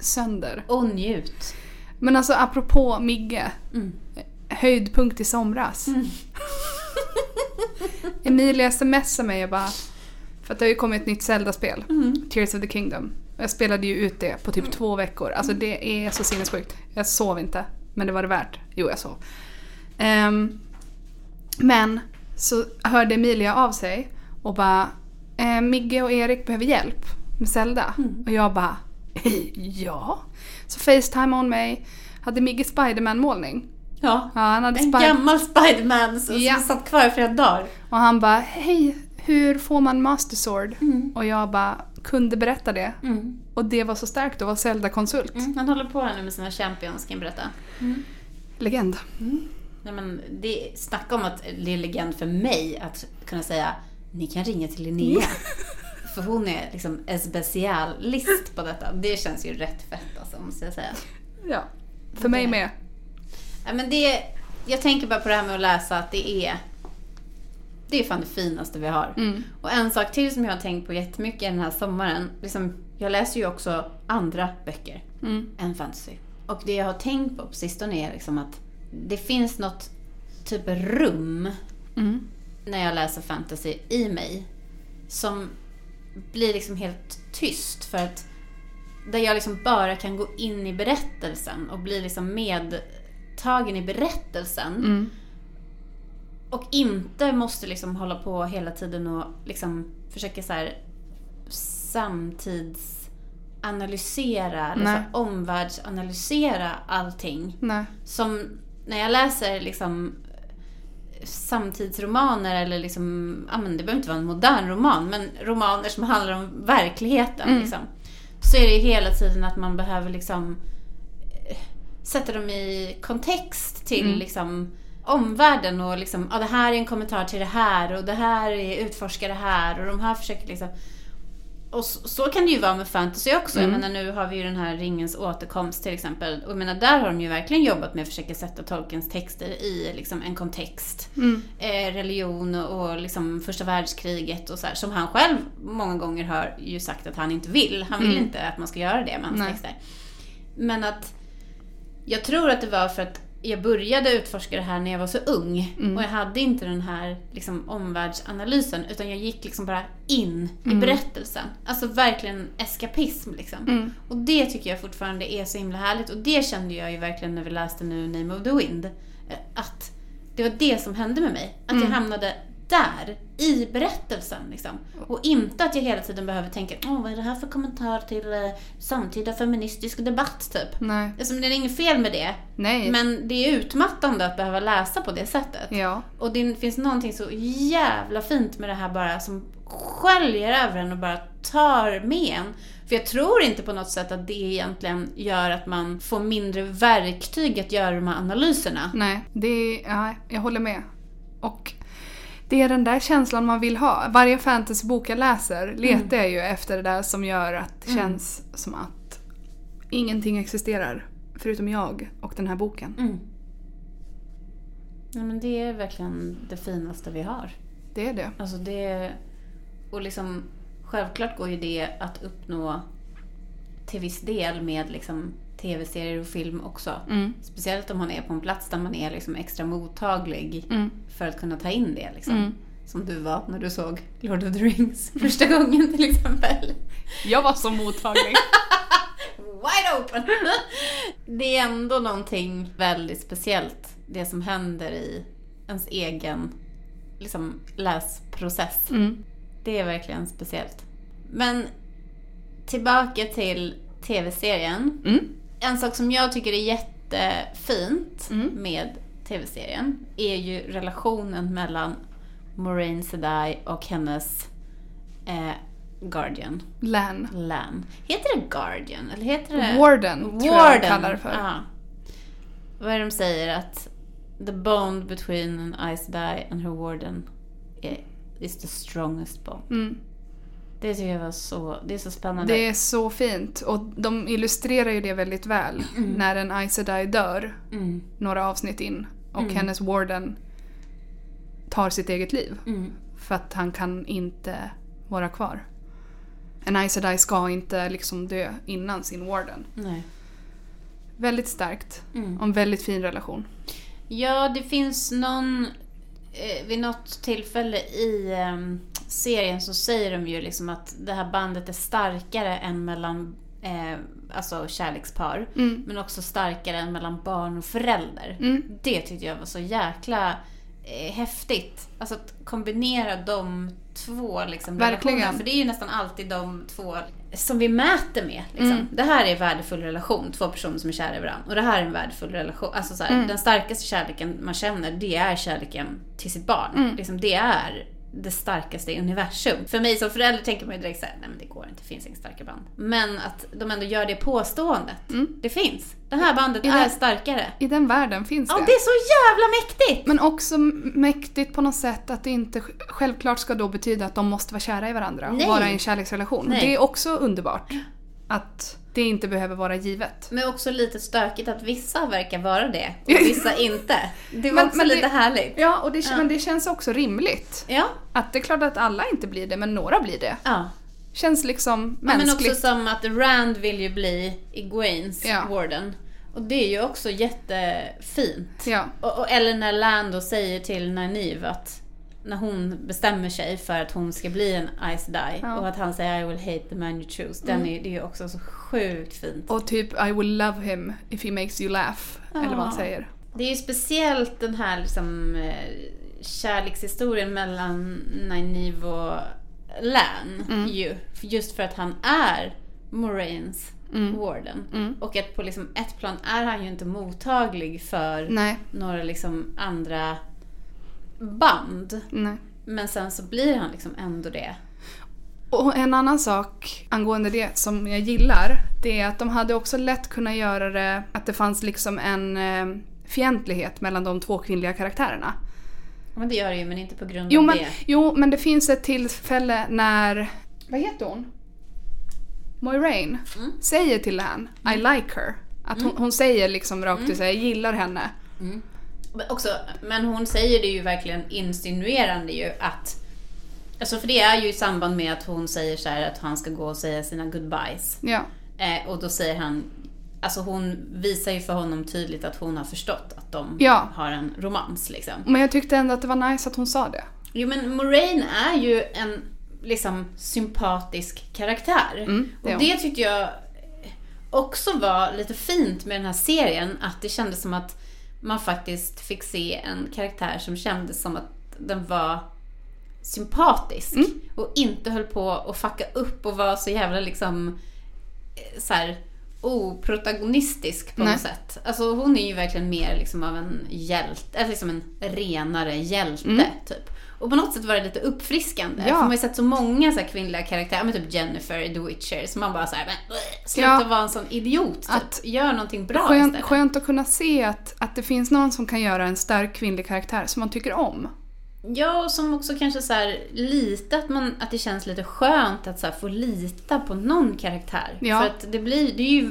sönder. och njut. Men alltså apropå Migge. Mm. Höjdpunkt i somras. Emilia smsade mig och bara... För att det har ju kommit ett nytt Zelda-spel. Mm. Tears of the Kingdom. Jag spelade ju ut det på typ två veckor. Alltså det är så sinnessjukt. Jag sov inte. Men det var det värt. Jo, jag sov. Ehm, men så hörde Emilia av sig och bara eh, Migge och Erik behöver hjälp med Zelda. Och jag bara ja. Så Facetime on mig. Hade Migge Spiderman-målning. Ja. Ja, han hade En gammal Spiderman som Ja. som satt kvar i flera dagar. Och han bara hej, hur får man Master Sword? Mm. Och jag bara kunde berätta det. Mm. Och det var så starkt att vara Zelda-konsult. Mm. Han håller på här nu med sina champions, kan jag berätta. Legend. Nej, men det, snacka om att det är legend för mig att kunna säga ni kan ringa till Linnea. för hon är liksom specialist på detta. Det känns ju rätt fett alltså, måste jag säga. Ja. För mig med. Ja, men det, jag tänker bara på det här med att läsa att det är det är fan det finaste vi har. Mm. Och en sak till som jag har tänkt på jättemycket den här sommaren. Liksom, jag läser ju också andra böcker Mm. än fantasy. Och det jag har tänkt på på sistone är liksom att det finns något typ rum Mm. när jag läser fantasy i mig som blir liksom helt tyst för att där jag liksom bara kan gå in i berättelsen och bli liksom medtagen i berättelsen Mm. Och inte måste liksom hålla på hela tiden och liksom försöka så här samtidsanalysera eller så Nej. här omvärldsanalysera allting. Nej. Som när jag läser liksom samtidsromaner eller liksom, ja men det behöver inte vara en modern roman, men romaner som handlar om verkligheten Mm. liksom. Så är det hela tiden att man behöver liksom eh, sätta dem i kontext till Mm. liksom omvärlden och liksom, ja det här är en kommentar till det här och det här är utforska det här och de här försöker liksom och så, så kan det ju vara med fantasy också. Mm. Jag menar nu har vi ju den här Ringens återkomst till exempel. Och jag menar där har de ju verkligen jobbat med att försöka sätta Tolkiens texter i liksom en kontext. Mm. Eh, religion och, och liksom första världskriget och så här, Som han själv många gånger har ju sagt att han inte vill. Han vill Mm. inte att man ska göra det med hans Nej. texter. Men att jag tror att det var för att jag började utforska det här när jag var så ung. Mm. Och jag hade inte den här liksom, omvärldsanalysen. Utan jag gick liksom bara in i Mm. berättelsen. Alltså verkligen eskapism liksom. Mm. Och det tycker jag fortfarande är så himla härligt. Och det kände jag ju verkligen när vi läste nu Name of the Wind. Att det var det som hände med mig. Att jag Mm. hamnade där, i berättelsen. Liksom. Och inte att jag hela tiden behöver tänka, Åh, vad är det här för kommentar till eh, samtida feministisk debatt typ. Nej. Alltså, det är inget fel med det. Nej. Men det är utmattande att behöva läsa på det sättet. Ja. Och det finns någonting så jävla fint med det här bara som sköljer över en och bara tar med en. För jag tror inte på något sätt att det egentligen gör att man får mindre verktyg att göra de här analyserna. Nej, det är, ja, jag håller med. Och det är den där känslan man vill ha. Varje fantasybok jag läser letar jag ju efter det där som gör att det känns som att ingenting existerar förutom jag och den här boken. Mm. Ja, men det är verkligen det finaste vi har. Det är det. Alltså det... Och liksom, självklart går ju det att uppnå till viss del med liksom tv-serier och film också. Mm. Speciellt om man är på en plats där man är liksom extra mottaglig Mm. för att kunna ta in det. Liksom. Mm. Som du var när du såg Lord of the Rings första gången till exempel. Jag var så mottaglig. Wide open! Det är ändå någonting väldigt speciellt, det som händer i ens egen liksom, läsprocess. Mm. Det är verkligen speciellt. Men tillbaka till tv-serien. Mm. En sak som jag tycker är jättefint Mm. med tv-serien är ju relationen mellan Moraine Sedai och hennes eh, Guardian, Lan. Lan. Heter det Guardian? Eller heter det... Warden, tror jag de kallar det för. Ja. Vad är det de säger? Att the bond between an Aes Sedai and her warden is the strongest bond. Mm. Det tycker jag var så... Det är så spännande. Det är så fint och de illustrerar ju det väldigt väl när en Aes Sedai dör Mm. några avsnitt in och Mm. hennes warden tar sitt eget liv Mm. för att han kan inte vara kvar. En Aes Sedai ska inte liksom dö innan sin warden. Nej. Väldigt starkt Mm. och en väldigt fin relation. Ja, det finns någon... Eh, vid något tillfälle i ehm, serien så säger de ju liksom att det här bandet är starkare än mellan eh, alltså kärlekspar. Mm. Men också starkare än mellan barn och förälder. Mm. Det tyckte jag var så jäkla eh, häftigt. Alltså att kombinera de två liksom, Verkligen. relationerna. För det är ju nästan alltid de två som vi mäter med. Liksom. Mm. Det här är en värdefull relation, två personer som är kära i varandra. Och det här är en värdefull relation. Alltså så här, Mm. Den starkaste kärleken man känner, det är kärleken till sitt barn. Mm. Liksom, det är det starkaste i universum. För mig som förälder tänker man ju direkt såhär, nej men det går inte, det finns inga starka band. Men att de ändå gör det påståendet. Mm. Det finns. Det här bandet I är den- starkare. I den världen finns Ja, det. det är så jävla mäktigt! Men också mäktigt på något sätt att det inte sj- självklart ska då betyda att de måste vara kära i varandra och Nej. vara i en kärleksrelation. Nej. Det är också underbart. Att det inte behöver vara givet. Men också lite stökigt att vissa verkar vara det och vissa inte. Det var Men- också men det- lite härligt. Ja, och det, Ja. men det känns också rimligt. Ja. Att det är klart att alla inte blir det, men några blir det. ja. Känns liksom Ja, men mänskligt. också som att Rand vill ju bli Egwenes Ja. warden. Och det är ju också jättefint. Ja. Och, och, eller när Lando säger till Nynaeve att när hon bestämmer sig för att hon ska bli en Aes Sedai Ja. och att han säger I will hate the man you choose. Den är, det är ju också så sjukt fint. Och typ I will love him if he makes you laugh. Eller vad han Ja. säger. Det är ju speciellt den här liksom, eh, kärlekshistorien mellan Nynaeve och Lan. Mm. Ju, just för att han är Moraines Mm. warden. Mm. Och att på liksom ett plan är han ju inte mottaglig för Nej, några liksom andra band. nej. Men sen så blir han liksom ändå det. Och en annan sak angående det som jag gillar, det är att de hade också lätt kunnat göra det att det fanns liksom en eh, fientlighet mellan de två kvinnliga karaktärerna. Men det gör det ju, men inte på grund Jo av men, det. jo, men det finns ett tillfälle när, vad heter hon? Moiraine Mm. säger till han I like her. Att hon, hon säger liksom rakt Mm. ut, jag gillar henne. Men Också, men hon säger det ju verkligen insinuerande ju att Alltså för det är ju i samband med att hon säger så här att han ska gå och säga sina goodbyes. Ja. Eh, och då säger han Alltså hon visar ju för honom tydligt att hon har förstått att de Ja. har en romans liksom. Men jag tyckte ändå att det var nice att hon sa det. Jo men Moraine är ju en liksom sympatisk karaktär. Mm, det och det tyckte jag också var lite fint med den här serien. Att det kändes som att man faktiskt fick se en karaktär som kändes som att den var sympatisk. Mm. Och inte höll på att fucka upp och var så jävla liksom eh, så här oprotagonistisk på Nej. något sätt. Alltså hon är ju verkligen mer liksom av en hjälte, eller liksom en renare hjälte Mm. typ. Och på något sätt var det lite uppfriskande. Ja. För man har ju sett så många så kvinnliga karaktärer, men typ Jennifer i The Witcher, som man bara såhär, bleh, sluta Ja. vara en sån idiot. Typ. Att- Gör någonting bra Skönt, istället. skönt att kunna se att, att det finns någon som kan göra en stark kvinnlig karaktär som man tycker om. Ja, och som också kanske så här, lite att, man, att det känns lite skönt att så här, få lita på någon karaktär. Ja. För att det blir, det är ju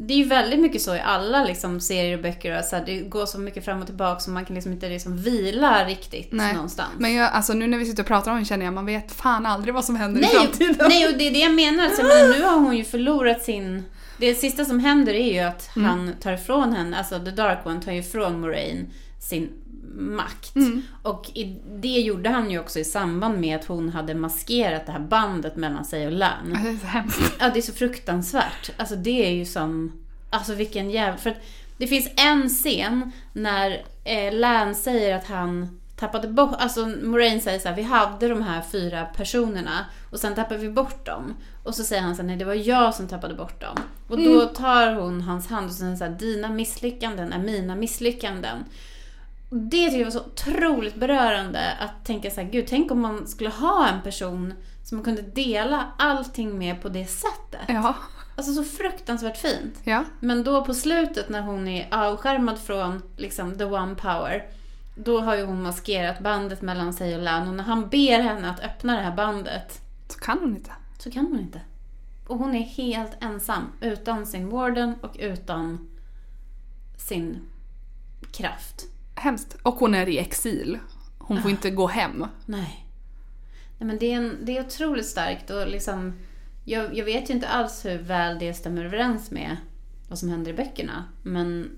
det är ju väldigt mycket så i alla liksom, serier och böcker. Och så här, det går så mycket fram och tillbaka så man kan liksom inte liksom vila riktigt Nej. någonstans. Men jag, alltså, nu när vi sitter och pratar om det känner jag man vet fan aldrig vad som händer i nej, framtiden. nej, och det är det jag menar. Alltså, menar. Nu har hon ju förlorat sin... Det sista som händer är ju att Mm. han tar ifrån henne, alltså The Dark One tar ju ifrån Moraine sin makt. Mm. Och i, det gjorde han ju också i samband med att hon hade maskerat det här bandet mellan sig och Lan. Det är så hemskt. Ja, det är så fruktansvärt. Alltså det är ju som... Alltså vilken jävla... För att det finns en scen när eh, Lan säger att han tappade bort... Alltså Moraine säger så här, vi hade de här fyra personerna och sen tappade vi bort dem. Och så säger han så här, nej det var jag som tappade bort dem. Och då tar hon hans hand och säger så här, dina misslyckanden är mina misslyckanden. Det tycker jag var så otroligt berörande att tänka så här, gud tänk om man skulle ha en person som man kunde dela allting med på det sättet. Ja, Alltså så fruktansvärt fint. ja. Men då på slutet när hon är avskärmad från liksom the one power. Då har ju hon maskerat bandet mellan sig och Lan och när han ber henne att öppna det här bandet Så kan hon inte. så kan hon inte. Och hon är helt ensam utan sin warden och utan sin kraft. Hemskt. Och hon är i exil. Hon får inte gå hem. Nej. Nej men det är, en, det är otroligt starkt och liksom jag, jag vet ju inte alls hur väl det stämmer överens med vad som händer i böckerna. Men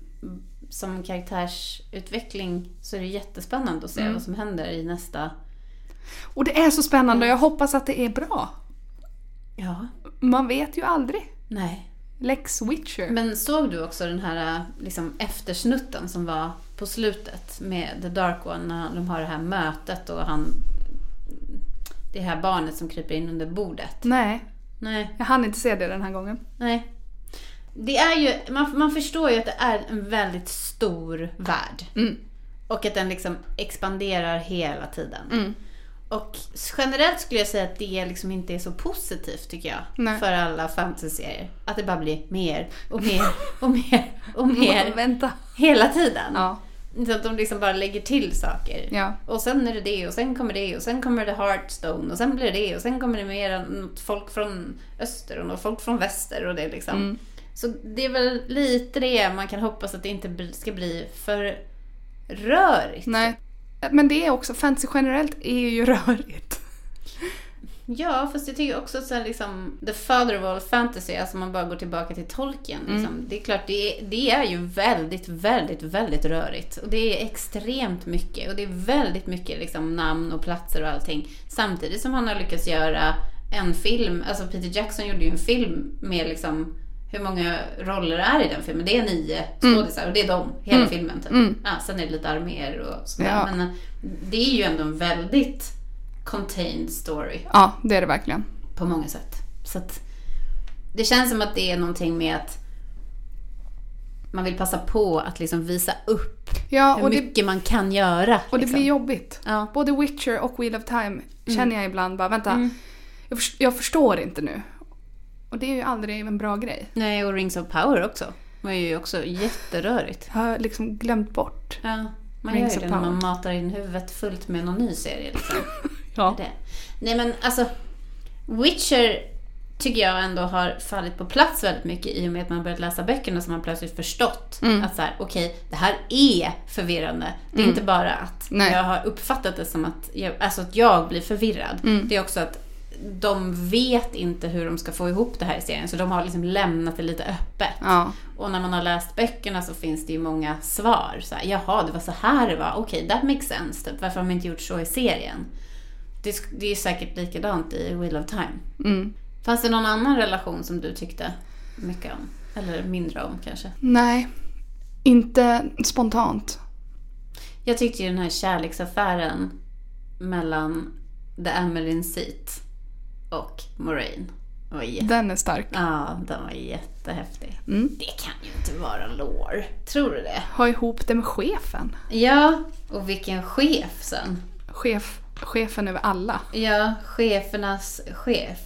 som karaktärsutveckling så är det jättespännande att se Mm. vad som händer i nästa... Och det är så spännande och jag hoppas att det är bra. Ja. Man vet ju aldrig. Nej. Lex Witcher. Men såg du också den här liksom, eftersnutten som var på slutet med The Dark One när de har det här mötet och han... Det här barnet som kryper in under bordet. Nej, Nej. jag hann inte se det den här gången. Nej. Det är ju, man, man förstår ju att det är en väldigt stor värld. Mm. Och att den liksom expanderar hela tiden. Mm. Och generellt skulle jag säga att det liksom inte är så positivt tycker jag. Nej. För alla fantasy-serier. Att det bara blir mer och mer och mer och mer Vänta. hela tiden. Ja. Så att de liksom bara lägger till saker. Ja. Och sen är det det och sen kommer det och sen kommer det Hearthstone och sen blir det och sen kommer det mer folk från öster och folk från väster och det liksom. Mm. Så det är väl lite det man kan hoppas att det inte ska bli för rörigt. Nej. Men det är också, fantasy generellt är ju rörigt. Ja, fast jag tycker också att så här, liksom, the father of all fantasy, alltså man bara går tillbaka till Tolkien. Liksom. Det är klart, det är, det är ju väldigt, väldigt, väldigt rörigt. Och det är extremt mycket. Och det är väldigt mycket liksom, namn och platser och allting. Samtidigt som han har lyckats göra en film, alltså Peter Jackson gjorde ju en film med liksom hur många roller är i den filmen? Det är nio skådisar och det är de, hela filmen. Typ. Mm. Ja, sen är det lite arméer och sådär. Ja. Men eh, det är ju ändå en väldigt contained story Ja, det är det verkligen. på många sätt. Så att det känns som att det är någonting med att man vill passa på att liksom visa upp Ja, hur och det, mycket man kan göra. och det liksom. blir jobbigt. Ja. Både Witcher och Wheel of Time känner jag ibland bara, vänta, Mm. jag, förs- jag förstår inte nu. Och det är ju aldrig en bra grej. Nej, och Rings of Power också. var ju också jätterörigt. Jag har liksom glömt bort. Ja, man Rings gör ju det när man matar in huvudet fullt med någon ny serie. Liksom. Ja. det. Nej men alltså, Witcher tycker jag ändå har fallit på plats väldigt mycket i och med att man börjat läsa böckerna så man plötsligt förstått Mm. att så här, okej, det här är förvirrande. Det är inte bara att Nej. jag har uppfattat det som att jag, alltså att jag blir förvirrad. Mm. Det är också att de vet inte hur de ska få ihop det här i serien så de har liksom lämnat det lite öppet. Ja. Och när man har läst böckerna så finns det ju många svar. Så här, Jaha, det var så här det var. Okej, that makes sense. Typ. Varför har de inte gjort så i serien? Det, det är säkert likadant i Wheel of Time. Mm. Fanns det någon annan relation som du tyckte mycket om? Eller mindre om kanske? Nej, inte spontant. Jag tyckte ju den här kärleksaffären mellan The Amelin Seat och Moraine var jätte... Den är stark. Ja, den var jättehäftig. Mm. Det kan ju inte vara lore. Tror du det? Ha ihop det med chefen. Ja, och vilken chef sen. chef, chefen över alla. Ja, chefernas chef.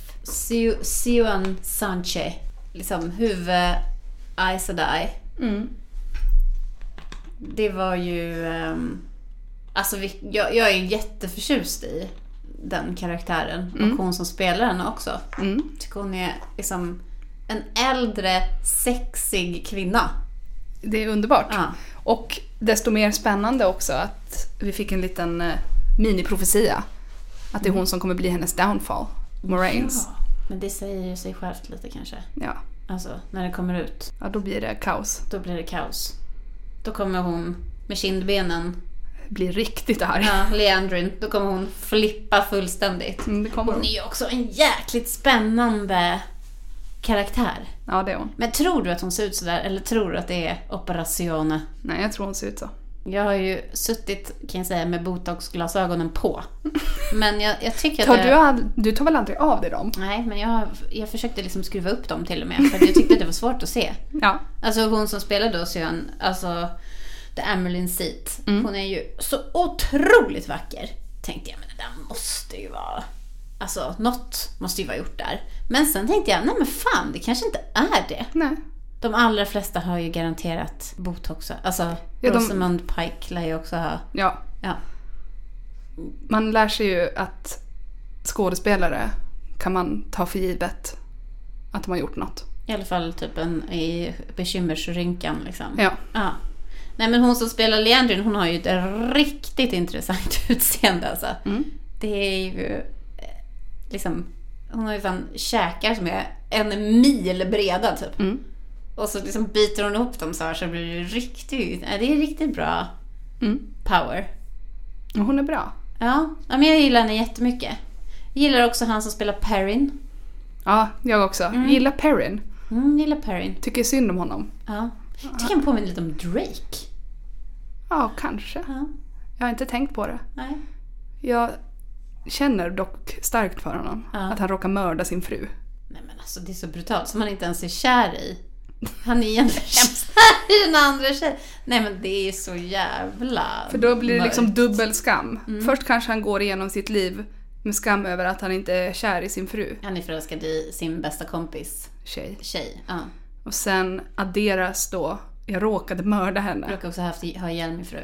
Suan Sanche. Liksom huvud Aes Sedai. Det var ju... Um, alltså vi, jag, jag är ju jätteförtjust i den karaktären. Och hon som spelar henne också. Mm. Tycker hon är liksom en äldre, sexig kvinna. Det är underbart. Ja. Och desto mer spännande också att vi fick en liten eh, miniprofetia. Att det är hon som kommer bli hennes downfall. Moraines. Ja, men det säger ju sig självt lite kanske. Ja. Alltså, när det kommer ut, ja, då blir det kaos. då blir det kaos. Då kommer hon med kindbenen Blir riktigt arg. Ja, Leandrin. Då kommer hon flippa fullständigt. Mm, det kommer Hon hon. är ju också en jäkligt spännande karaktär. Ja, det är hon. Men tror du att hon ser ut sådär eller tror du att det är operazione? Nej, jag tror hon ser ut så. Jag har ju suttit, kan jag säga, med botoxglasögonen på. Men jag, jag tycker att Tar du, all, du tar väl aldrig av dig dem? Nej, men jag, jag försökte liksom skruva upp dem till och med. För att jag tyckte att det var svårt att se. Ja. Alltså hon som spelar då Syan, alltså The Amerlin Seat. Hon är ju så otroligt vacker. Tänkte jag, men det där måste ju vara... Alltså något måste ju vara gjort där. Men sen tänkte jag, nej men fan, det kanske inte är det. Nej. De allra flesta har ju garanterat botox. Alltså Ja, de- Rosamund Pike lär ju också ha. Ja. Ja. Man lär sig ju att skådespelare kan man ta för givet att de har gjort något. I alla fall typ en i bekymmersrynkan liksom. Ja. Ja. Nej men hon som spelar Leandrin, hon har ju ett riktigt intressant utseende alltså. Mm. Det är ju eh, liksom, hon har ju fan käkar som är en mil breda typ. Mm. Och så liksom biter hon ihop dem så här så blir det riktigt, det är riktigt bra Mm. power. Hon är bra. Ja, men jag gillar henne jättemycket. Jag gillar också han som spelar Perrin. Ja, jag också. Gillar Perrin. Mm, gillar Perrin. Tycker synd om honom. Ja. Jag tycker han påminner lite om Drake. Ja, kanske. Ja, Jag har inte tänkt på det. nej. Jag känner dock starkt för honom. Ja. Att han råkar mörda sin fru. Nej men alltså det är så brutalt som man inte ens är kär i. Han är egentligen kär i den andra tjejen. Nej men det är så jävla För då blir det liksom mörkt. dubbel skam. Först kanske han går igenom sitt liv med skam över att han inte är kär i sin fru, Han är förälskad i sin bästa kompis tjej. tjej. Ja. Och sen adderas då, jag råkade mörda henne. Brukar också haft, ha ihjäl min fru.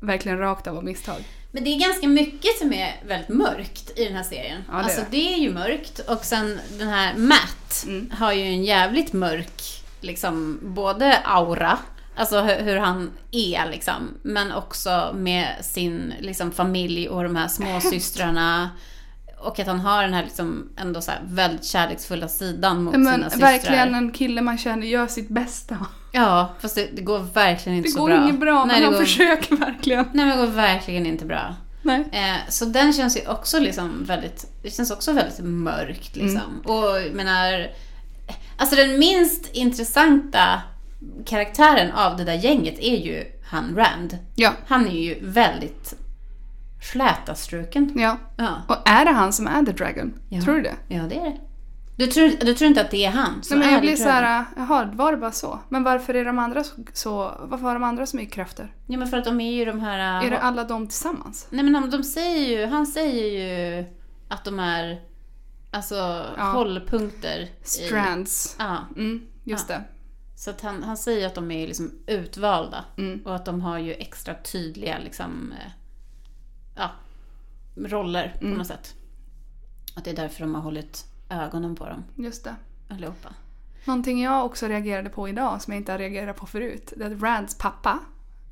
Verkligen rakt av av misstag. Men det är ganska mycket som är väldigt mörkt i den här serien. Ja, det är alltså det. det är ju mörkt och sen den här Matt Mm. har ju en jävligt mörk, liksom både aura, alltså hur, hur han är liksom, men också med sin liksom, familj och de här småsystrarna. Och att han har den här liksom ändå så väldigt kärleksfulla sidan mot Men sina systrar. verkligen en kille man känner gör sitt bästa. Ja, fast det, det går verkligen inte Det så går bra. inget bra, Nej, men det han går, försöker verkligen. Nej, men det går verkligen inte bra. Nej. Eh, så den känns ju också liksom väldigt, det känns också väldigt mörkt liksom. Och jag menar, alltså den minst intressanta karaktären av det där gänget är ju han Rand. Ja, Han är ju väldigt flätastruken. ja. Ja, Och är det han som är The Dragon? Ja. Tror du det? ja det är det. Du tror, du tror inte att det är han som Nej, men är jag blir The så Dragon? här, jaha, var det bara så? Men varför är de andra så, så varför har de andra så mycket krafter? Ja men för att de är ju de här... Är det alla de tillsammans? Nej men de, de säger ju, han säger ju att de är alltså Ja. hållpunkter. I, Strands. ja. Mm, just det. Så att han, han säger att de är liksom utvalda. Mm. Och att de har ju extra tydliga liksom, eh, ja, roller på Mm. något sätt. Att det är därför de har hållit ögonen på dem Just det. allihopa. Någonting jag också reagerade på idag som jag inte har reagerat på förut. Det är att Rands pappa,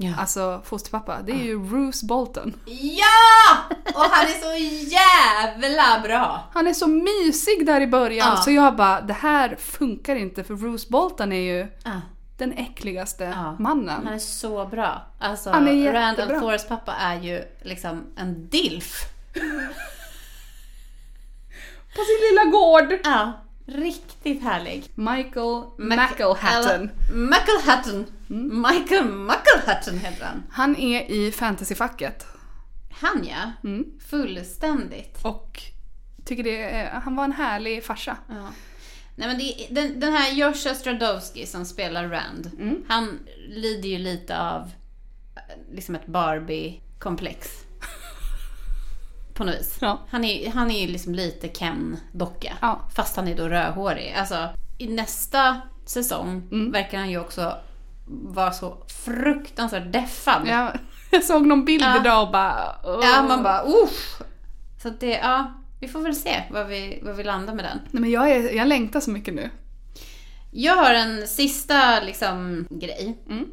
Ja. alltså fosterpappa, det är ju Bruce Bolton. ja! Och han är så jävla bra! Han är så mysig där i början Ja. så jag bara, det här funkar inte för Bruce Bolton är ju Ja. den äckligaste Ja. mannen. Han är så bra. Alltså, Han är Rand jättebra. Althores pappa är ju liksom en dilf. På sin lilla gård! Ja, riktigt härlig. Michael McElhatton. Mucklehatton. Mm. Michael Mucklehatton heter han. Han är i fantasyfacket. Han ja. Mm. Fullständigt. Och tycker det han var en härlig farsa. Ja. Nej, men det, den, den här Joshua Stradowski som spelar Rand, Mm. han lider ju lite av eh, liksom ett Barbie-komplex. På något vis. Ja. Han är, han är ju liksom lite Ken-docka. Ja. Fast han är då rödhårig. Alltså, i nästa säsong Mm. verkar han ju också vara så fruktansvärt deffad. Jag, jag såg någon bild Ja. idag och bara... åh. Ja, man bara usch. Så det, ja, vi får väl se vad vi, vad vi landar med den. Nej, men jag, är, jag längtar så mycket nu. Jag har en sista liksom grej. Mm.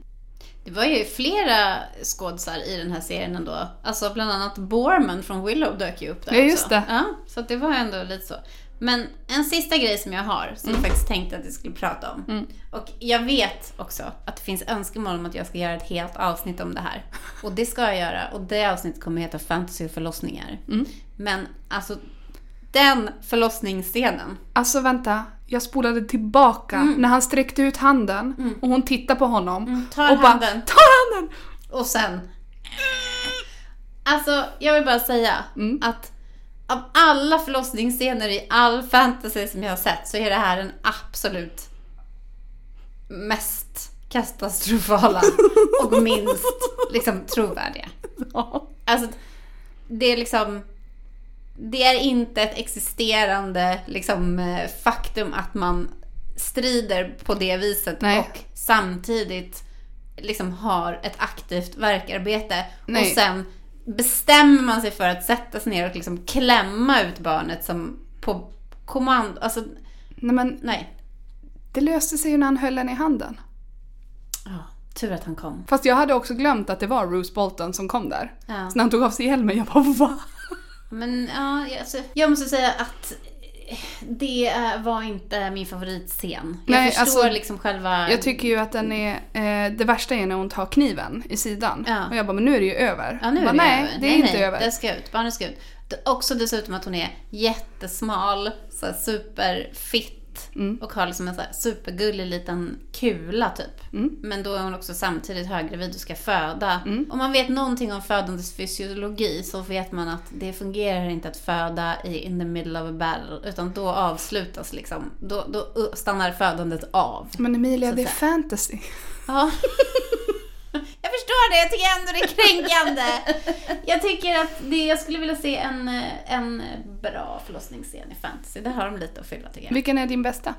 Det var ju flera skådisar i den här serien ändå. Alltså bland annat Borman från Willow dök ju upp där Ja, just också. det. Ja, så det var ändå lite så. Men en sista grej som jag har, som jag faktiskt tänkte att jag skulle prata om. Mm. Och jag vet också att det finns önskemål om att jag ska göra ett helt avsnitt om det här. Och det ska jag göra. Och det avsnittet kommer heta Fantasy och förlossningar. Mm. Men alltså, den förlossningsscenen. Alltså vänta, jag spolade tillbaka när han sträckte ut handen och hon tittade på honom. Tar och bara, handen. tar handen! Och sen... Alltså, jag vill bara säga Mm. att av alla förlossningsscener i all fantasy som jag har sett så är det här den absolut mest katastrofala och minst liksom trovärdiga. Alltså, det är liksom... Det är inte ett existerande liksom, eh, faktum att man strider på det viset Nej. och samtidigt liksom har ett aktivt verkarbete. Nej. Och sen bestämmer man sig för att sätta sig ner och liksom klämma ut barnet som på kommando. Alltså, Nej men nej. det löste sig ju när han höll henne i handen. Ja, tur att han kom. Fast jag hade också glömt att det var Bruce Bolton som kom där. Ja. Så när han tog av sig hjälmen, jag bara va? Men ja, jag- alltså, jag måste säga att det var inte min favoritscen. Jag Nej, förstår alltså, liksom själva... Jag tycker ju att den är, eh, det värsta är när hon tar kniven i sidan. Ja. Och jag bara, men nu är det ju över. Ja, nu är bara, det nej, över. det är nej, inte nej, över. Det ska ut. Barnet ska ut. Också dessutom att hon är jättesmal, så här Mm. och har liksom en så supergullig liten kula typ. Mm. Men då är hon också samtidigt höggravid och ska föda. Om man vet någonting om födandets fysiologi så vet man att det fungerar inte att föda i in the middle of a battle. Utan då avslutas liksom, då, då stannar födandet av. Men Emilia, det är fantasy. Ja. Det, jag tycker ändå det är kränkande. Jag tycker att det, jag skulle vilja se en, en bra förlossningsscen i fantasy. Där har de lite att fylla tycker jag. Vilken är din bästa?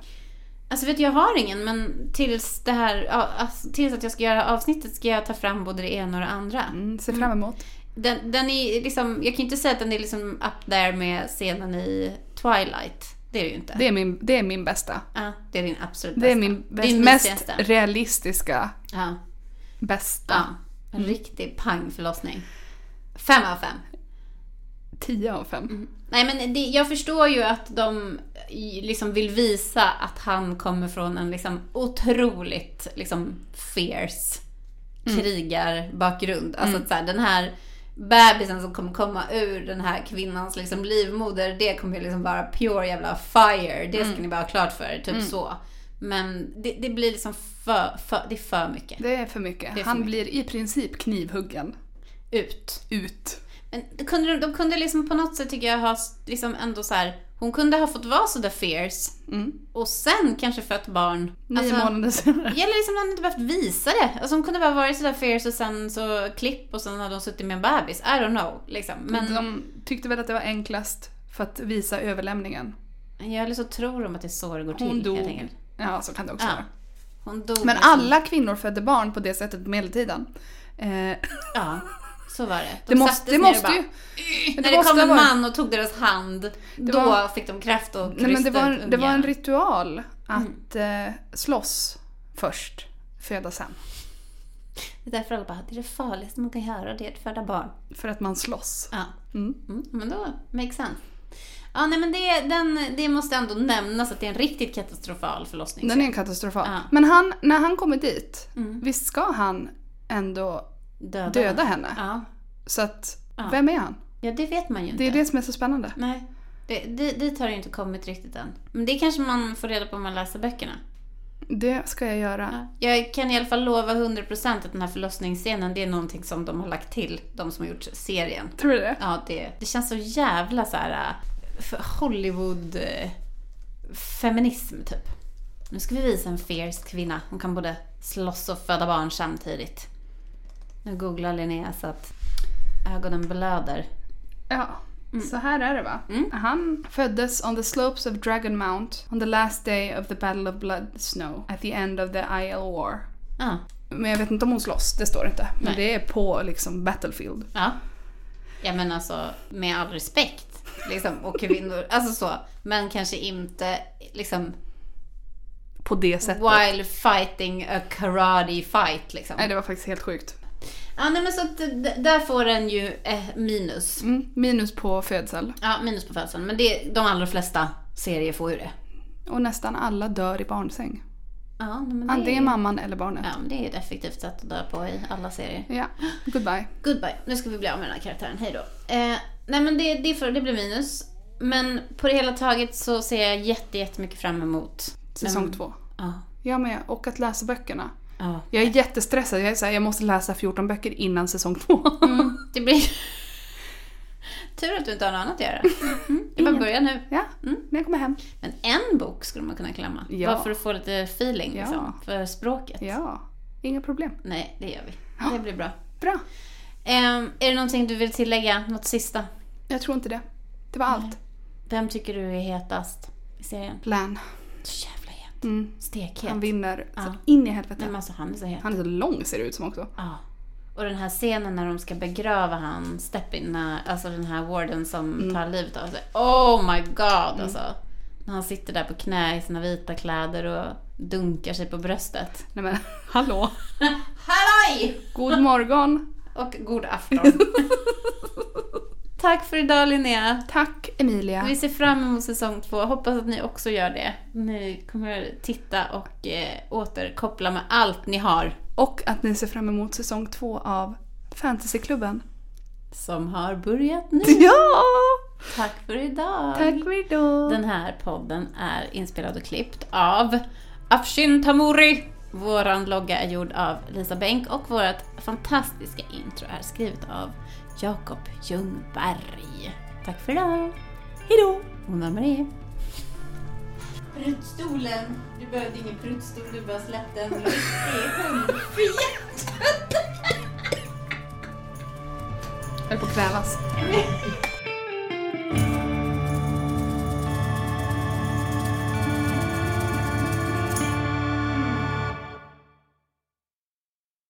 Alltså vet jag har ingen men tills det här, alltså, tills att jag ska göra avsnittet ska jag ta fram både det ena och det andra. Mm, ser fram emot. Den, den är liksom, jag kan ju inte säga att den är liksom up there med scenen i Twilight. Det är det ju inte. Det är min, det är min bästa. ja, det är din absolut Det är bästa. min bäst, mest realistiska Ja. bästa. Ja, en riktig pangförlossning. Fem av fem. 10 av 5. Mm. Nej men det, jag förstår ju att de liksom vill visa att han kommer från en liksom otroligt liksom fierce krigarbakgrund. Alltså att så här, den här bebisen som kommer komma ur den här kvinnans liksom livmoder, det kommer ju liksom vara pure jävla fire. Det ska ni bara ha klart för typ så. Men det, det blir liksom för, för, det är för mycket. Det är för mycket. Är för Han mycket. blir i princip knivhuggen Ut. ut. Men det kunde, de- de kunde liksom på något sätt tycker jag ha liksom ändå så här. Hon kunde ha fått vara så där fierce Mm. och sen kanske fött barn. Nio Alltså, månader senare. Eller liksom hon inte behövt visa det. Alltså hon kunde bara varit sådär fierce och sen så klipp och sen hade hon suttit med en bebis. I don't know. Liksom. Men De tyckte väl att det var enklast för att visa överlämningen. jag eller så tror de att det är så det går till. Hon dog. Ja, så kan det också Ja. vara. Men liksom- alla kvinnor födde barn på det sättet på medeltiden. Eh, Ja, så var det. De det måste, det måste bara, ju... Men När det kom en man och tog deras hand, då var- fick de kraft och Nej, men det, var, det var en ritual att eh, slåss först, föda sen. Det är därför alla bara, det är det farligaste man kan göra, det är att föda barn. För att man slåss. Ja. Mm. Mm, men då, makes sense. Ja, nej men det, den, det måste ändå nämnas att det är en riktigt katastrofal förlossning. Den är katastrofal. Ja. Men han, när han kommer dit, Mm. visst ska han ändå Döda, döda henne? Ja. Så att, Ja. vem är han? ja, det vet man ju inte. Det är det som är så spännande. Nej, det, det, dit har det inte kommit riktigt än. Men det kanske man får reda på om man läser böckerna. Det ska jag göra. Ja. Jag kan i alla fall lova 100% att den här förlossningsscenen, det är någonting som de har lagt till, de som har gjort serien. Tror du det? Ja, det, det känns så jävla så här äh, Hollywood äh, feminism typ. Nu ska vi visa en fierce kvinna. Hon kan både slåss och föda barn samtidigt. Nu googlar Linnea så att ögonen blöder. Ja. Så här är det va? Mm. Han föddes on the slopes of Dragon Mount on the last day of the Battle of Blood Snow at the end of the Isle War. Ja. Men jag vet inte om hon slåss, det står inte. Men Nej. det är på liksom Battlefield. Ja. Ja men alltså med all respekt. Liksom, och kvinnor, alltså så. Men kanske inte liksom På det sättet. while fighting a karate fight liksom. Nej, det var faktiskt helt sjukt. Ja nej men så att där får den ju eh, minus. Mm, minus på födsel. Ja minus på födseln. Men det, de allra flesta serier får ju det. Och nästan alla dör i barnsäng. Ja, men det Antingen är, mamman eller barnet. Ja men det är ett effektivt sätt att dö på i alla serier. Ja, goodbye. Goodbye. Nu ska vi bli av med den här karaktären. Hej då. Eh, nej men det, det, får, det blir minus. Men på det hela taget så ser jag jätte, jättemycket fram emot Säsong Mm. två. Ja. Jag med. Och att läsa böckerna. Ja. Jag är jättestressad. Jag är så här, jag måste läsa 14 böcker innan säsong två. Mm, det blir... Tur att du inte har något annat att göra. Mm, det är bara att börja nu. ja, Mm. när jag kommer hem. Men en bok skulle man kunna klämma. Ja. Bara för att få lite feeling Ja. liksom, för språket. Ja, inga problem. Nej, det gör vi. Det blir bra. Bra. Ehm, är det någonting du vill tillägga? Något sista? Jag tror inte det. Det var allt. Vem tycker du är hetast i serien? Lan. Så jävla het. Mm. Stekhet. Han vinner så Ja. in i helvete. Nej men alltså han är så het. Han är så lång ser det ut som också. Ja. Och den här scenen när de ska begrava han, Steppin, alltså den här warden som tar livet av sig. Oh my god alltså. När han sitter där på knä i sina vita kläder och dunkar sig på bröstet. Nej men, hallå. Halloj! God morgon. Och god afton. Tack för idag Linnea. Tack Emilia. Vi ser fram emot säsong två. Hoppas att ni också gör det. Ni kommer titta och eh, återkoppla med allt ni har. Och att ni ser fram emot säsong två av Fantasyklubben. Som har börjat nu. Ja! Tack för idag. Tack för idag. Den här podden är inspelad och klippt av Afshin Tamuri. Våran logga är gjord av Lisa Bänk och vårt fantastiska intro är skrivet av Jakob Ljungberg. Tack för idag. Hejdå! Hon Marie. Pruttstolen. Du behövde ingen pruttstol, du bara släppte en Det är hundfet. Jag höll på att kvävas.